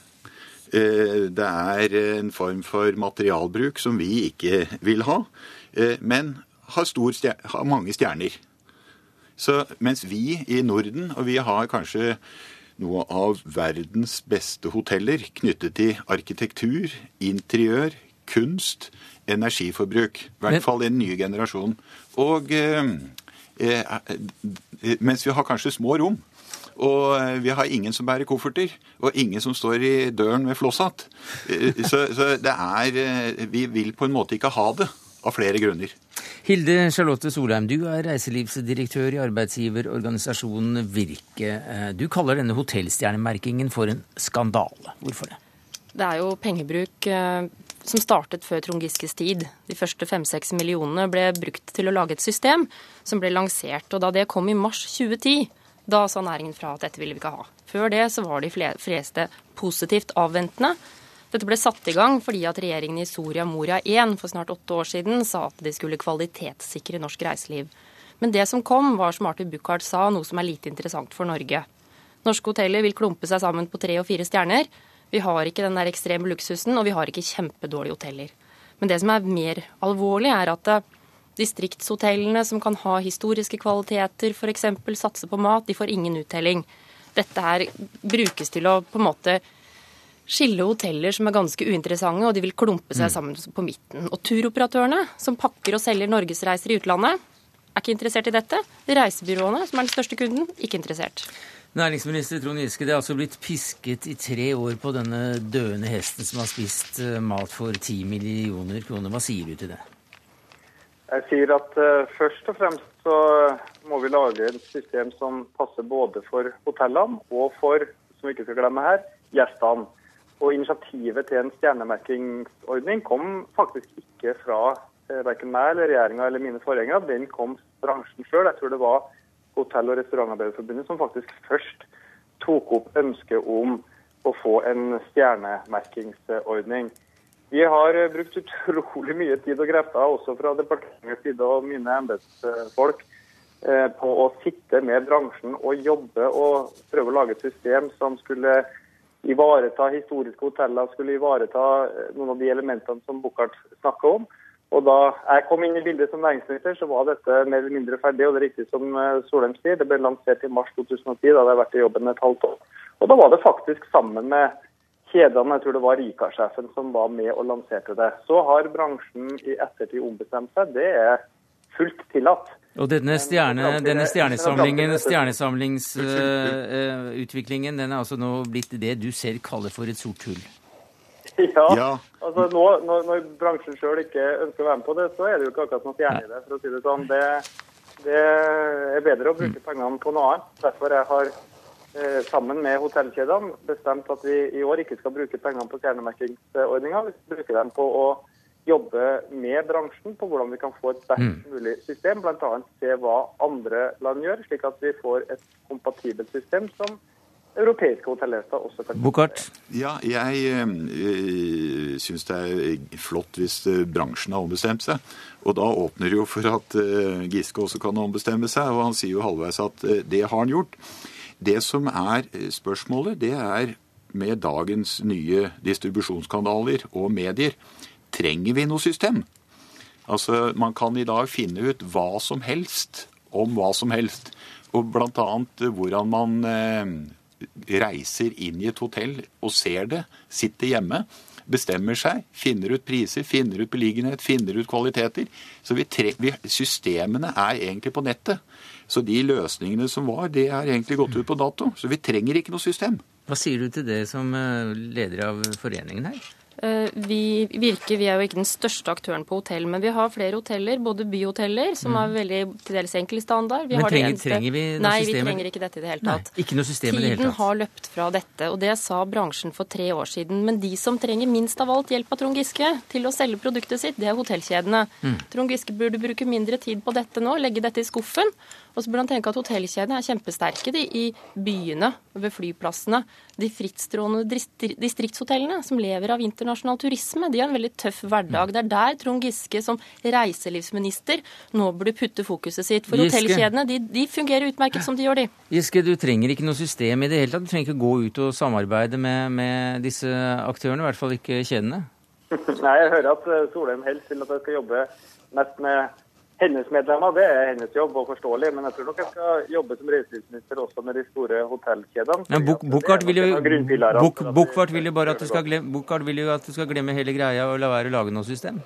[SPEAKER 13] Det er en form for materialbruk som vi ikke vil ha, men har, stjerne, har mange stjerner. Så mens vi i Norden, og vi har kanskje noe av verdens beste hoteller knyttet til arkitektur, interiør, kunst, energiforbruk. I hvert fall i den nye generasjonen. Og eh, eh, mens vi har kanskje små rom. Og eh, vi har ingen som bærer kofferter, og ingen som står i døren med flosshatt. Eh, så, så det er eh, Vi vil på en måte ikke ha det, av flere grunner.
[SPEAKER 1] Hilde Charlotte Solheim, du er reiselivsdirektør i arbeidsgiverorganisasjonen Virke. Du kaller denne hotellstjernemerkingen for en skandale. Hvorfor det?
[SPEAKER 14] Det er jo pengebruk som startet før Trond Giskes tid. De første fem-seks millionene ble brukt til å lage et system som ble lansert. Og da det kom i mars 2010, da sa næringen fra at dette ville vi ikke ha. Før det så var de fleste positivt avventende. Dette ble satt i gang fordi at regjeringen i Soria Moria 1 for snart åtte år siden sa at de skulle kvalitetssikre norsk reiseliv. Men det som kom, var som Arthur Buchardt sa, noe som er lite interessant for Norge. Norske hoteller vil klumpe seg sammen på tre og fire stjerner. Vi har ikke den der ekstreme luksusen, og vi har ikke kjempedårlige hoteller. Men det som er mer alvorlig, er at eh, distriktshotellene som kan ha historiske kvaliteter, f.eks. satse på mat, de får ingen uttelling. Dette her brukes til å på en måte skille hoteller som er ganske uinteressante, og de vil klumpe seg mm. sammen på midten. Og turoperatørene, som pakker og selger norgesreiser i utlandet, er ikke interessert i dette. Reisebyråene, som er den største kunden, ikke interessert.
[SPEAKER 1] Næringsminister Trond Giske, det er altså blitt pisket i tre år på denne døende hesten som har spist eh, mat for ti millioner kroner. Hva sier du til det?
[SPEAKER 15] Jeg sier at uh, først og fremst så må vi lage et system som passer både for hotellene og for, som vi ikke skal glemme her, gjestene. Og initiativet til en stjernemerkingsordning kom faktisk ikke fra eh, verken meg eller regjeringa eller mine forgjengere. Den kom bransjen sjøl. Jeg tror det var Hotell- og restaurantarbeiderforbundet som faktisk først tok opp ønsket om å få en stjernemerkingsordning. Vi har eh, brukt utrolig mye tid og krefter, også fra departementets side og mine embetsfolk, eh, på å sitte med bransjen og jobbe og prøve å lage et system som skulle ivareta historiske hoteller, skulle ivareta eh, noen av de elementene som Buchardt snakker om. Og Da jeg kom inn i bildet som næringsminister, så var dette mer eller mindre ferdig. og Det er riktig som eh, Solheim sier, det ble lansert i mars 2010, da hadde jeg vært i jobben et halvt år. Og Da var det faktisk sammen med kjedene, jeg tror det var Rika-sjefen som var med og lanserte det. Så har bransjen i ettertid ombestemt seg. Det er fullt tillatt.
[SPEAKER 1] Og denne, stjerne, denne stjernesamlingen, stjernesamlingsutviklingen, uh, den er altså nå blitt det du selv kaller for et sort hull?
[SPEAKER 15] Ja. ja. altså nå, når, når bransjen sjøl ikke ønsker å være med på det, så er det jo ikke akkurat noe stjerne i det. for å si Det sånn. Det, det er bedre å bruke pengene på noe annet. Derfor jeg har jeg sammen med hotellkjedene bestemt at vi i år ikke skal bruke pengene på stjernemerkingsordninga. Vi skal bruke dem på å jobbe med bransjen på hvordan vi kan få et best
[SPEAKER 1] Mm.
[SPEAKER 15] mulig system. Bl.a. se hva andre land gjør, slik at vi får et kompatibelt system som europeiske hotellgjester også kan
[SPEAKER 1] Bukkart?
[SPEAKER 13] Ja, jeg øh, syns det er flott hvis øh, bransjen har ombestemt seg. Og da åpner det jo for at Giske også kan ombestemme seg, og han sier jo halvveis at det har han gjort. Det som er spørsmålet, det er med dagens nye distribusjonskanaler og medier, trenger vi noe system? Altså, Man kan i dag finne ut hva som helst om hva som helst. Og bl.a. hvordan man eh, reiser inn i et hotell og ser det, sitter hjemme, bestemmer seg, finner ut priser, finner ut beliggenhet, finner ut kvaliteter. Så vi tre vi, systemene er egentlig på nettet. Så de løsningene som var, det er egentlig gått ut på dato. Så vi trenger ikke noe system.
[SPEAKER 1] Hva sier du til det som eh, leder av foreningen her?
[SPEAKER 14] Eh, Vi virker, vi er jo ikke den største aktøren på hotell, men vi har flere hoteller, både byhoteller, som har veldig til dels enkel standard. Vi
[SPEAKER 1] Mm. Men
[SPEAKER 14] har
[SPEAKER 1] trenger- trenger vi noe
[SPEAKER 14] Nei, vi trenger ikke dette i det hele
[SPEAKER 1] Nei,
[SPEAKER 14] tatt.
[SPEAKER 1] ikke noe system i det hele
[SPEAKER 14] Tiden
[SPEAKER 1] tatt.
[SPEAKER 14] har løpt fra dette, og det sa bransjen for tre år siden. Men de som trenger minst av alt hjelp av Trond Giske til å selge produktet sitt, det er hotellkjedene.
[SPEAKER 1] Mm.
[SPEAKER 14] Trond Giske burde bruke mindre tid på dette nå, legge dette i skuffen. Og så burde han tenke at hotellkjedene er kjempesterke de, i byene, ved flyplassene. De frittstrående distriktshotellene som lever av internasjonal turisme, de har en veldig tøff hverdag. Det er der Trond Giske som reiselivsminister nå burde putte fokuset sitt. For
[SPEAKER 1] Giske.
[SPEAKER 14] hotellkjedene de, de fungerer utmerket som de gjør, de.
[SPEAKER 1] Giske, du trenger ikke noe system i det hele tatt. Du trenger ikke gå ut og samarbeide med, med disse aktørene, i hvert fall ikke kjedene.
[SPEAKER 15] Nei, jeg hører at eh, Solheim helst vil at jeg skal jobbe mest med hennes medlemmer. Det er hennes jobb, og forståelig. Men jeg tror nok jeg skal jobbe som reiselivsminister også med de store hotellkjedene.
[SPEAKER 1] Men Buk- vil vil jo bare at du skal glemme, vil jo at du skal glemme hele greia og la være å lage noe system.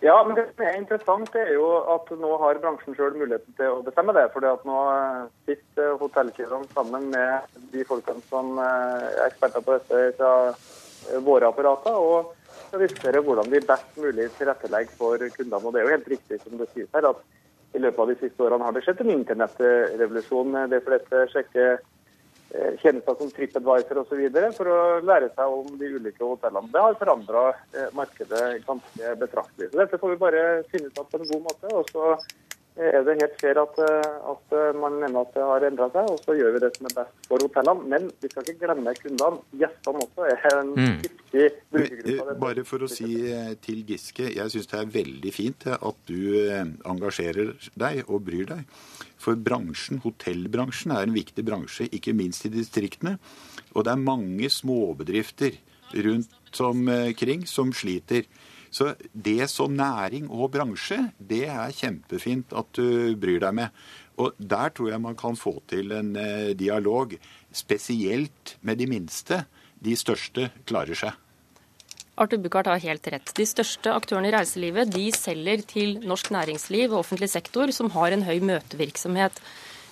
[SPEAKER 15] Ja, men det som er interessant, er jo at nå har bransjen sjøl muligheten til å bestemme det. fordi at nå eh, sitter hotellkjedene sammen med de folkene som eh, er eksperter på dette fra eh, våre apparater, og skal diskutere hvordan vi best mulig tilrettelegger for kundene. Og det er jo helt riktig som det sies her, at i løpet av de siste årene har det skjedd en internettrevolusjon. Det er det sjekker eh, tjenester som TripAdvisor osv. for å lære seg om de ulike hotellene. Det har forandra markedet ganske betraktelig. Så Dette får vi bare finne ut av på en god måte. og så eh, er det helt fair at, eh, at eh, man mener at det har endra seg, og så gjør vi det som er best for hotellene. Men vi skal ikke glemme kundene. Gjestene også er en
[SPEAKER 13] Mm.
[SPEAKER 15] Viktig brukergruppe.
[SPEAKER 13] Bare for å si eh, til Giske, jeg syns det er veldig fint eh, at du eh, engasjerer deg og bryr deg. For bransjen, hotellbransjen er en viktig bransje, ikke minst i distriktene. Og det er mange småbedrifter rundt omkring som sliter. Så det som næring og bransje, det er kjempefint at du bryr deg med. Og der tror jeg man kan få til en eh, dialog, spesielt med de minste. De største klarer seg.
[SPEAKER 14] Arthur Buchardt har helt rett. De største aktørene i reiselivet de selger til norsk næringsliv og offentlig sektor, som har en høy møtevirksomhet.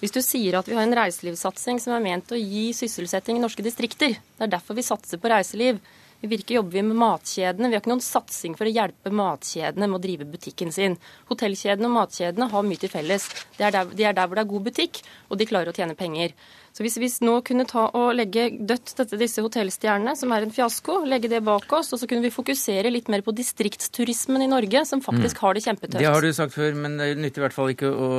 [SPEAKER 14] Hvis du sier at vi har en reiselivssatsing som er ment å gi sysselsetting i norske distrikter, det er derfor vi satser på reiseliv. I Virke jobber vi med matkjedene. Vi har ikke noen satsing for å hjelpe matkjedene med å drive butikken sin. Hotellkjedene og matkjedene har mye til felles. Det er der, de er der hvor det er god butikk, og de klarer å tjene penger. Så hvis vi nå kunne ta og legge dødt dette, disse hotellstjernene, som er en fiasko, legge det bak oss, og så kunne vi fokusere litt mer på distriktsturismen i Norge, som faktisk har det kjempetøft.
[SPEAKER 1] Det har du sagt før, men det nytter i hvert fall ikke å,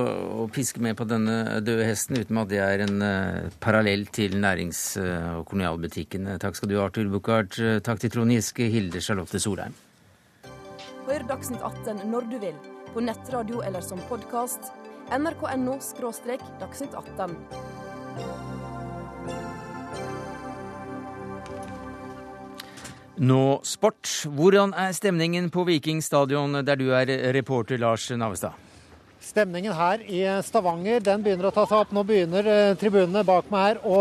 [SPEAKER 1] å piske med på denne døde hesten uten at det er en uh, parallell til nærings- og kolonialbutikkene. Takk skal du ha, Arthur Buchardt. Takk til Trond Giske, Hilde Charlotte Solheim.
[SPEAKER 16] Hør Dagsnytt 18 når du vil, på nettradio eller som podkast. nrk.no – dagsnytt 18.
[SPEAKER 1] Nå sport. Hvordan er stemningen på Viking stadion, der du er reporter, Lars Navestad?
[SPEAKER 17] Stemningen her i Stavanger den begynner å ta seg opp. Nå begynner eh, tribunene bak meg her å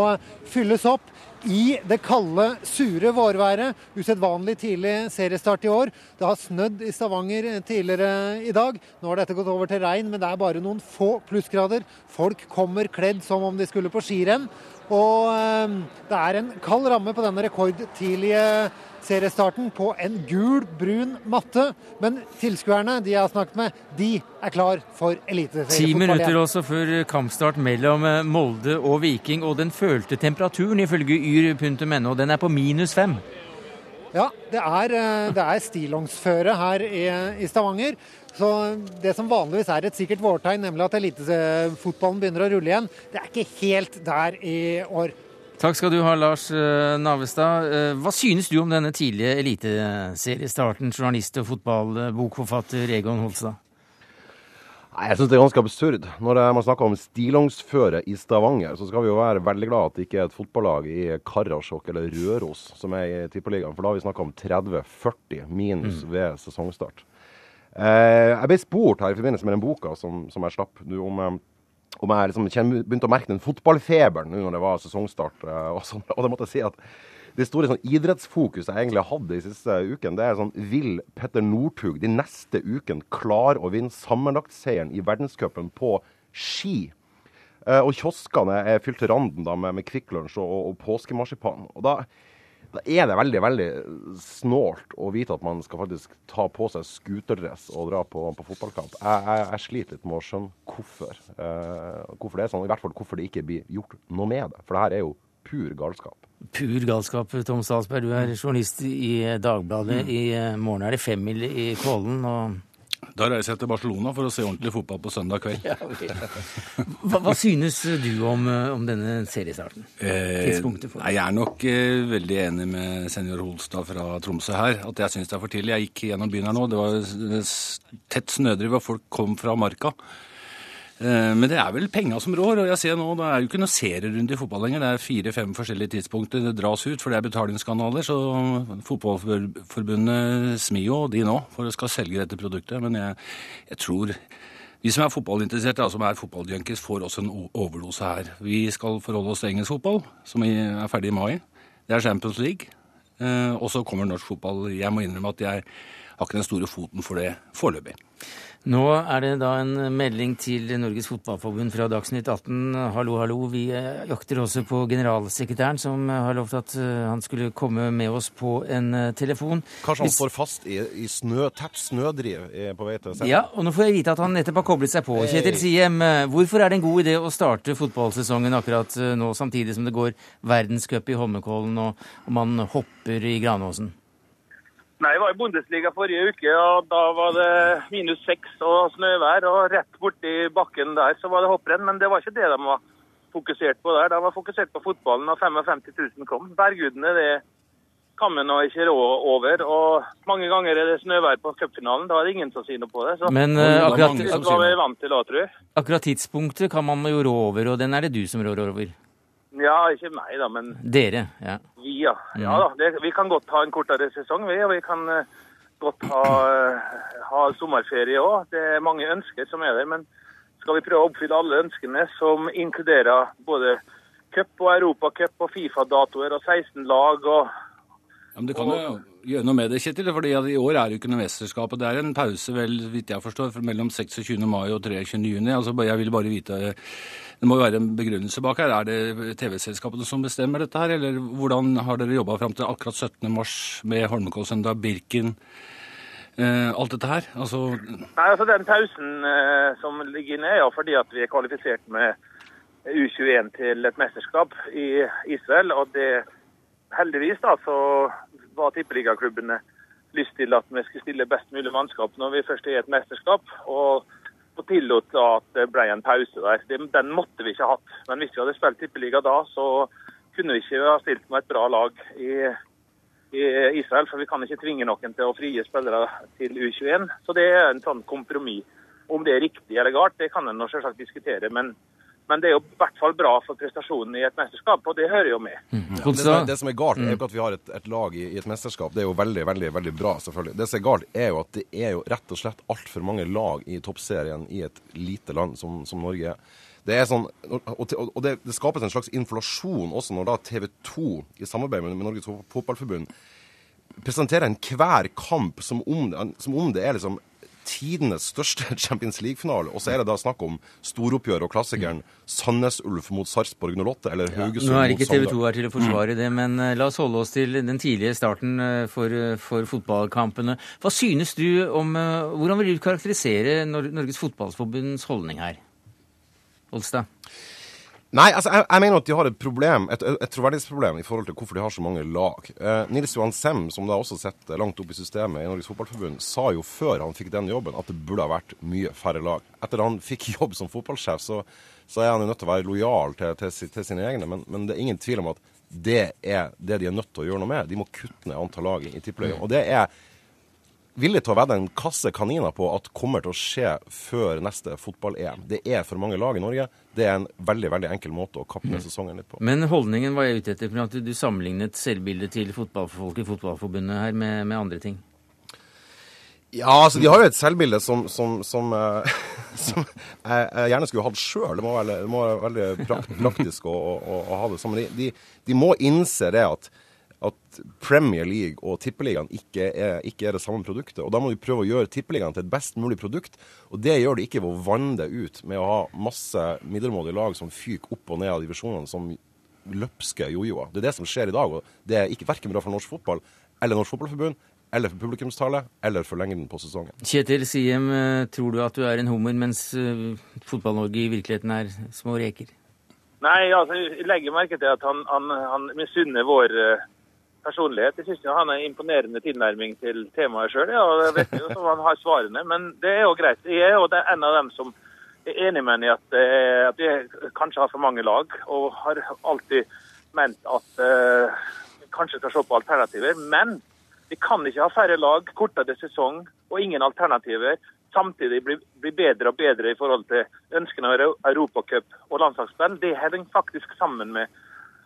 [SPEAKER 17] fylles opp i det kalde, sure vårværet. Usedvanlig tidlig seriestart i år. Det har snødd i Stavanger tidligere i dag. Nå har dette gått over til regn, men det er bare noen få plussgrader. Folk kommer kledd som om de skulle på skirenn. Og eh, det er en kald ramme på denne rekordtidlige seriestarten på en gul, brun matte. Men tilskuerne de jeg har snakket med, de er klar for
[SPEAKER 1] Ti
[SPEAKER 17] eliteseriefotball
[SPEAKER 1] minutter også før kampstart mellom eh, Molde og Viking, og den følte temperaturen ifølge yr.no, den er på minus fem.
[SPEAKER 17] Ja, det er, eh, det er stillongsføre her i, i Stavanger. Så det som vanligvis er et sikkert vårtegn, nemlig at elitefotballen begynner å rulle igjen, det er ikke helt der i år.
[SPEAKER 1] Takk skal du ha, Lars eh, Navestad. Eh, Hva synes du om denne tidlige eliteseriestarten, journalist og fotballbokforfatter Egon Holstad?
[SPEAKER 18] Jeg syns det er ganske absurd. Når man snakker om stillongsføre i Stavanger, så skal vi jo være veldig glad at det ikke er et fotballag i Karasjok eller Røros som er i Tippeligaen, for da har vi snakka om 30-40 minus
[SPEAKER 1] Mm.
[SPEAKER 18] ved sesongstart. Eh, jeg ble spurt her i forbindelse med den boka som, som jeg slapp, om, om jeg liksom begynte å merke den fotballfeberen nå når det var sesongstart. eh, og, sånn, og da måtte jeg si at det store sånn idrettsfokuset jeg egentlig hadde i siste ukene, det er sånn Vil Petter Northug de neste ukene klare å vinne sammenlagtseieren i verdenscupen på ski? Eh, og kioskene er fylt til randen da med, med Kvikk Lunsj og, og påskemarsipan. Og da, da er det veldig veldig snålt å vite at man skal faktisk ta på seg scooterdress og dra på, på fotballkamp. Jeg, jeg, jeg sliter litt med å skjønne hvorfor. Eh, hvorfor det er sånn, I hvert fall hvorfor det ikke blir gjort noe med det. For det her er jo pur galskap.
[SPEAKER 1] Pur galskap, Tom Salsberg. Du er journalist i Dagbladet.
[SPEAKER 18] Mm.
[SPEAKER 1] I eh, morgen er det femmil i Kollen. og
[SPEAKER 19] Da reiser jeg til Barcelona for å se ordentlig fotball på søndag kveld.
[SPEAKER 1] Hva, hva synes du om, eh, om denne seriestarten?
[SPEAKER 19] Eh, nei, jeg er nok eh, veldig enig med senior Holstad fra Tromsø her. At jeg syns det er for tidlig. Jeg gikk gjennom byen her nå. Det var tett snødriv, og folk kom fra marka. Eh, men det er vel penga som rår. og jeg ser nå, Det er jo ikke noe serierunde i fotball lenger. Det er fire-fem forskjellige tidspunkter det dras ut, for det er betalingskanaler. Så Fotballforbundet smir jo de nå for å skal selge dette produktet. Men jeg, jeg tror de som er fotballinteresserte, altså som er fotballjunkies, får også en overdose her. Vi skal forholde oss til engelsk fotball, som er ferdig i mai. Det er Champions League. Eh, og så kommer norsk fotball. Jeg må innrømme at jeg har ikke den store foten for det foreløpig.
[SPEAKER 1] Nå er det da en melding til Norges Fotballforbund fra Dagsnytt 18. Hallo, hallo. Vi eh, jakter også på generalsekretæren, som eh, har lovt at eh, han skulle komme med oss på en telefon.
[SPEAKER 18] Kanskje han
[SPEAKER 1] Hvis-
[SPEAKER 18] står fast i, i snø, tett snødriv på vei til sentrum?
[SPEAKER 1] Ja, og nå får jeg vite at han nettopp har koblet seg på.
[SPEAKER 18] Hey.
[SPEAKER 1] Kjetil Siem, hvorfor er det en god idé å starte fotballsesongen akkurat nå, samtidig som det går verdenscup i Holmenkollen og, og man hopper i Granåsen?
[SPEAKER 20] Nei, Jeg var i Bundesliga forrige uke, og da var det minus seks og snøvær. Og rett borti bakken der så var det hopprenn, men det var ikke det de var fokusert på der. De var fokusert på fotballen, og 55 000 kom. Bergudene det kan vi nå ikke rå over. Og mange ganger er det snøvær på cupfinalen. Da er det ingen som sier noe på det. Så
[SPEAKER 1] Men, uh, akkurat-
[SPEAKER 20] det var vi vant til da, tror jeg.
[SPEAKER 1] Akkurat tidspunktet kan man jo rå over, og den er det du som rår over.
[SPEAKER 20] Ja, ikke meg da, men
[SPEAKER 1] Dere, ja.
[SPEAKER 20] vi, ja. Ja da, det, vi kan godt ha en kortere sesong, vi. Og vi kan eh, godt ha, eh, ha sommerferie òg. Det er mange ønsker som er der. Men skal vi prøve å oppfylle alle ønskene, som inkluderer både cup og europacup og Fifa-datoer og 16 lag og
[SPEAKER 19] Ja, men Du kan jo gjøre noe med det, Kjetil. fordi at I år er det jo ikke noe mesterskap. og Det er en pause vel, vidt jeg forstår, mellom 26. mai og 23. juni. Altså, jeg vil bare vite, Det må jo være en begrunnelse bak her. Er det TV-selskapene som bestemmer dette her, eller hvordan har dere jobba fram til akkurat 17. mars med Holmenkollsøndag, Birken, eh, alt dette her? Altså,
[SPEAKER 20] Nei, altså Den pausen eh, som ligger inne, er jo fordi at vi er kvalifisert med U21 til et mesterskap i Israel. Og det heldigvis da, så var tippeligaklubbene lyst til at vi skulle stille best mulig mannskap når vi først er i et mesterskap. Og, og tillot at det ble en pause der. Den måtte vi ikke ha hatt. Men hvis vi hadde spilt tippeliga da, så kunne vi ikke ha stilt med et bra lag i, i Israel. For vi kan ikke tvinge noen til å frie spillere til U21. Så det er en sånn kompromiss. Om det er riktig eller galt, det kan en selvsagt diskutere. Men, men det er jo i hvert fall bra for prestasjonen i et mesterskap, og det hører jo med.
[SPEAKER 18] Ja, det, som det som er galt, er jo ikke at vi har et, et lag i, i et mesterskap. Det er jo veldig veldig, veldig bra, selvfølgelig. Det som er galt, er jo at det er jo rett og slett altfor mange lag i toppserien i et lite land som, som Norge er. Det er sånn, og og det, det skapes en slags inflasjon også når da TV 2 i samarbeid med, med Norges Fotballforbund presenterer enhver kamp som om, som om det er liksom tidenes største Champions League-finale, og så er det da snakk om storoppgjør og klassikeren Sandnes Ulf mot Sarpsborg 08 eller Haugesund
[SPEAKER 1] Nå er ikke TV 2 her til å forsvare det, men eh, la oss holde oss til den tidlige starten eh, for, eh, for fotballkampene. Hva synes du om Hvordan vil du karakterisere Norges Fotballforbunds holdning her? Olstad?
[SPEAKER 18] Nei, altså, jeg, jeg mener at de har et problem, et, et troverdighetsproblem i forhold til hvorfor de har så mange lag. Eh, Nils Johan Sem, som da også sitter langt oppe i systemet i Norges Fotballforbund, sa jo før han fikk den jobben at det burde ha vært mye færre lag. Etter han fikk jobb som fotballsjef, så, så er han jo nødt til å være lojal til, til, til, til sine egne. Men, men det er ingen tvil om at det er det de er nødt til å gjøre noe med. De må kutte ned antall lag i, tippeligaen. Og det er villig til å vedde en kasse kaniner på at kommer til å skje før neste fotball-EM. Det er for mange lag i Norge. Det er en veldig veldig enkel måte å kappe ned sesongen litt på.
[SPEAKER 1] Men holdningen var jeg ute etter, for at du sammenlignet selvbildet til fotballfolk i Fotballforbundet her med, med andre ting.
[SPEAKER 18] Ja, altså de har jo et selvbilde som, som, som, eh, som jeg, jeg gjerne skulle hatt sjøl. Det må være, det må være veldig prakt, praktisk å, å, å ha det sånn. Men de, de, de må innse det at, at Premier League og Tippeligaen ikke er, ikke er det samme produktet. Og da må vi prøve å gjøre Tippeligaen til et best mulig produkt. Og det gjør det ikke ved å vanne det ut med å ha masse middelmådige lag som fyker opp og ned av divisjonene som løpske jojoer. Det er det som skjer i dag, og det er ikke verken bra for norsk fotball eller Norsk Fotballforbund eller for publikumstallet, eller for lengden på sesongen.
[SPEAKER 1] Kjetil Siem, eh, tror du at du er en hummer, mens eh, Fotball-Norge i virkeligheten er små reker?
[SPEAKER 20] Nei, altså, jeg legger merke til at han, han, han misunner vår eh, personlighet. Jeg syns han har en imponerende tilnærming til temaet sjøl. Ja, jeg vet jo som han har svarene, men det er jo greit. Jeg er jo en av dem som er enig med ham i at, eh, at vi kanskje har for mange lag, og har alltid ment at eh, vi kanskje skal se på alternativer. Men vi kan ikke ha færre lag, kortere sesong og ingen alternativer. Samtidig bli, bli bedre og bedre i forhold til ønskene om Euro- Europacup og landslagsspill. Det henger faktisk sammen med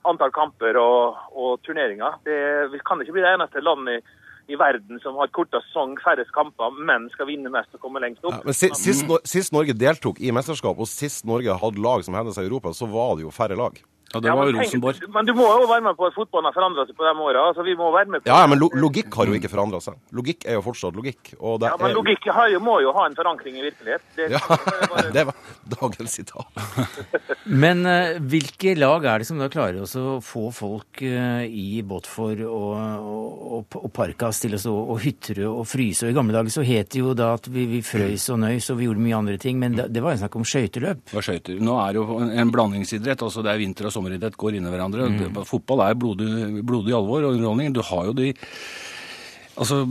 [SPEAKER 20] antall kamper og, og turneringer. Det, vi kan ikke bli det eneste landet i, i verden som har kortest sesong, færrest kamper, men skal vinne mest og komme lengst opp.
[SPEAKER 18] Men si- sist, sist Norge deltok i mesterskap, og sist Norge hadde lag som hevdet seg i Europa, så var det jo færre lag.
[SPEAKER 20] Ja, det var men tenk- Men du må jo være med på at fotballen har forandret seg på de åra. Altså, vi må være med på
[SPEAKER 18] Ja, ja, men logikk har jo ikke forandra seg. Logikk er jo fortsatt logikk. Og det
[SPEAKER 20] Ja, men
[SPEAKER 18] er,
[SPEAKER 20] logikk har jo, må jo ha en forankring i virkelighet. Det,
[SPEAKER 18] Ja, det var dagens sitat.
[SPEAKER 1] Men uh, hvilke lag er det som da klarer også å få folk uh, i Båtfor og, og, og, og Parkas til å stå og hytre og fryse? Og I gamle dager så het det jo da at vi, vi frøys og nøys og vi gjorde mye andre ting, men da, det var jo snakk om skøyteløp.
[SPEAKER 19] Nå er det jo en, blandingsidrett. altså Det er vinter- og sommeridrett går inn i hverandre.
[SPEAKER 1] Mm.
[SPEAKER 19] Fotball er blodig, blodig alvor og underholdning. Du har jo de Altså,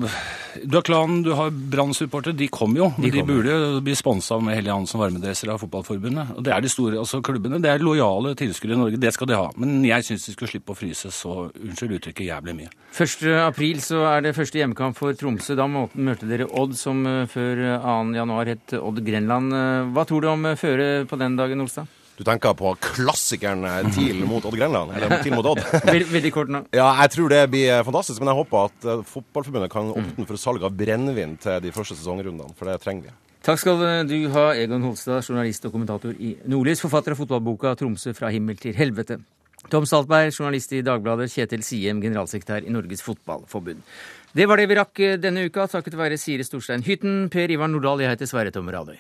[SPEAKER 19] Du har Klan, du har Brann-supportere. De kommer jo.
[SPEAKER 1] De
[SPEAKER 19] De, burde bli sponsa med Helly Hansen varmedresser av Fotballforbundet. Og Det er de store altså klubbene. Det er lojale tilskuere i Norge. Det skal de ha. Men jeg syns de skulle slippe å fryse så unnskyld uttrykket jævlig mye.
[SPEAKER 1] 1. april så er det første hjemmekamp for Tromsø. Da møter dere Odd, som eh, før eh, 2. januar het Odd Grenland. Eh, Hva tror du om Føre på den dagen, Olstad?
[SPEAKER 18] Du tenker på klassikeren eh, TIL mot Odd Grenland? Eller TIL mot Odd?
[SPEAKER 1] Veldig kort nå.
[SPEAKER 18] Ja, jeg tror det blir eh, fantastisk, men jeg håper at eh, Fotballforbundet kan åpne for salg av brennevin til de første sesongrundene, for det trenger vi.
[SPEAKER 1] Takk skal du ha, Egon Holstad, journalist og kommentator i Nordlys, forfatter av fotballboka 'Tromsø fra himmel til helvete'. Tom Saltberg, journalist i Dagbladet, Kjetil Siem, generalsekretær i Norges Fotballforbund. Det var det vi rakk denne uka, takket være Siri Storstein Hytten, Per Ivar Nordahl, jeg heter Sverre Tom Radøy.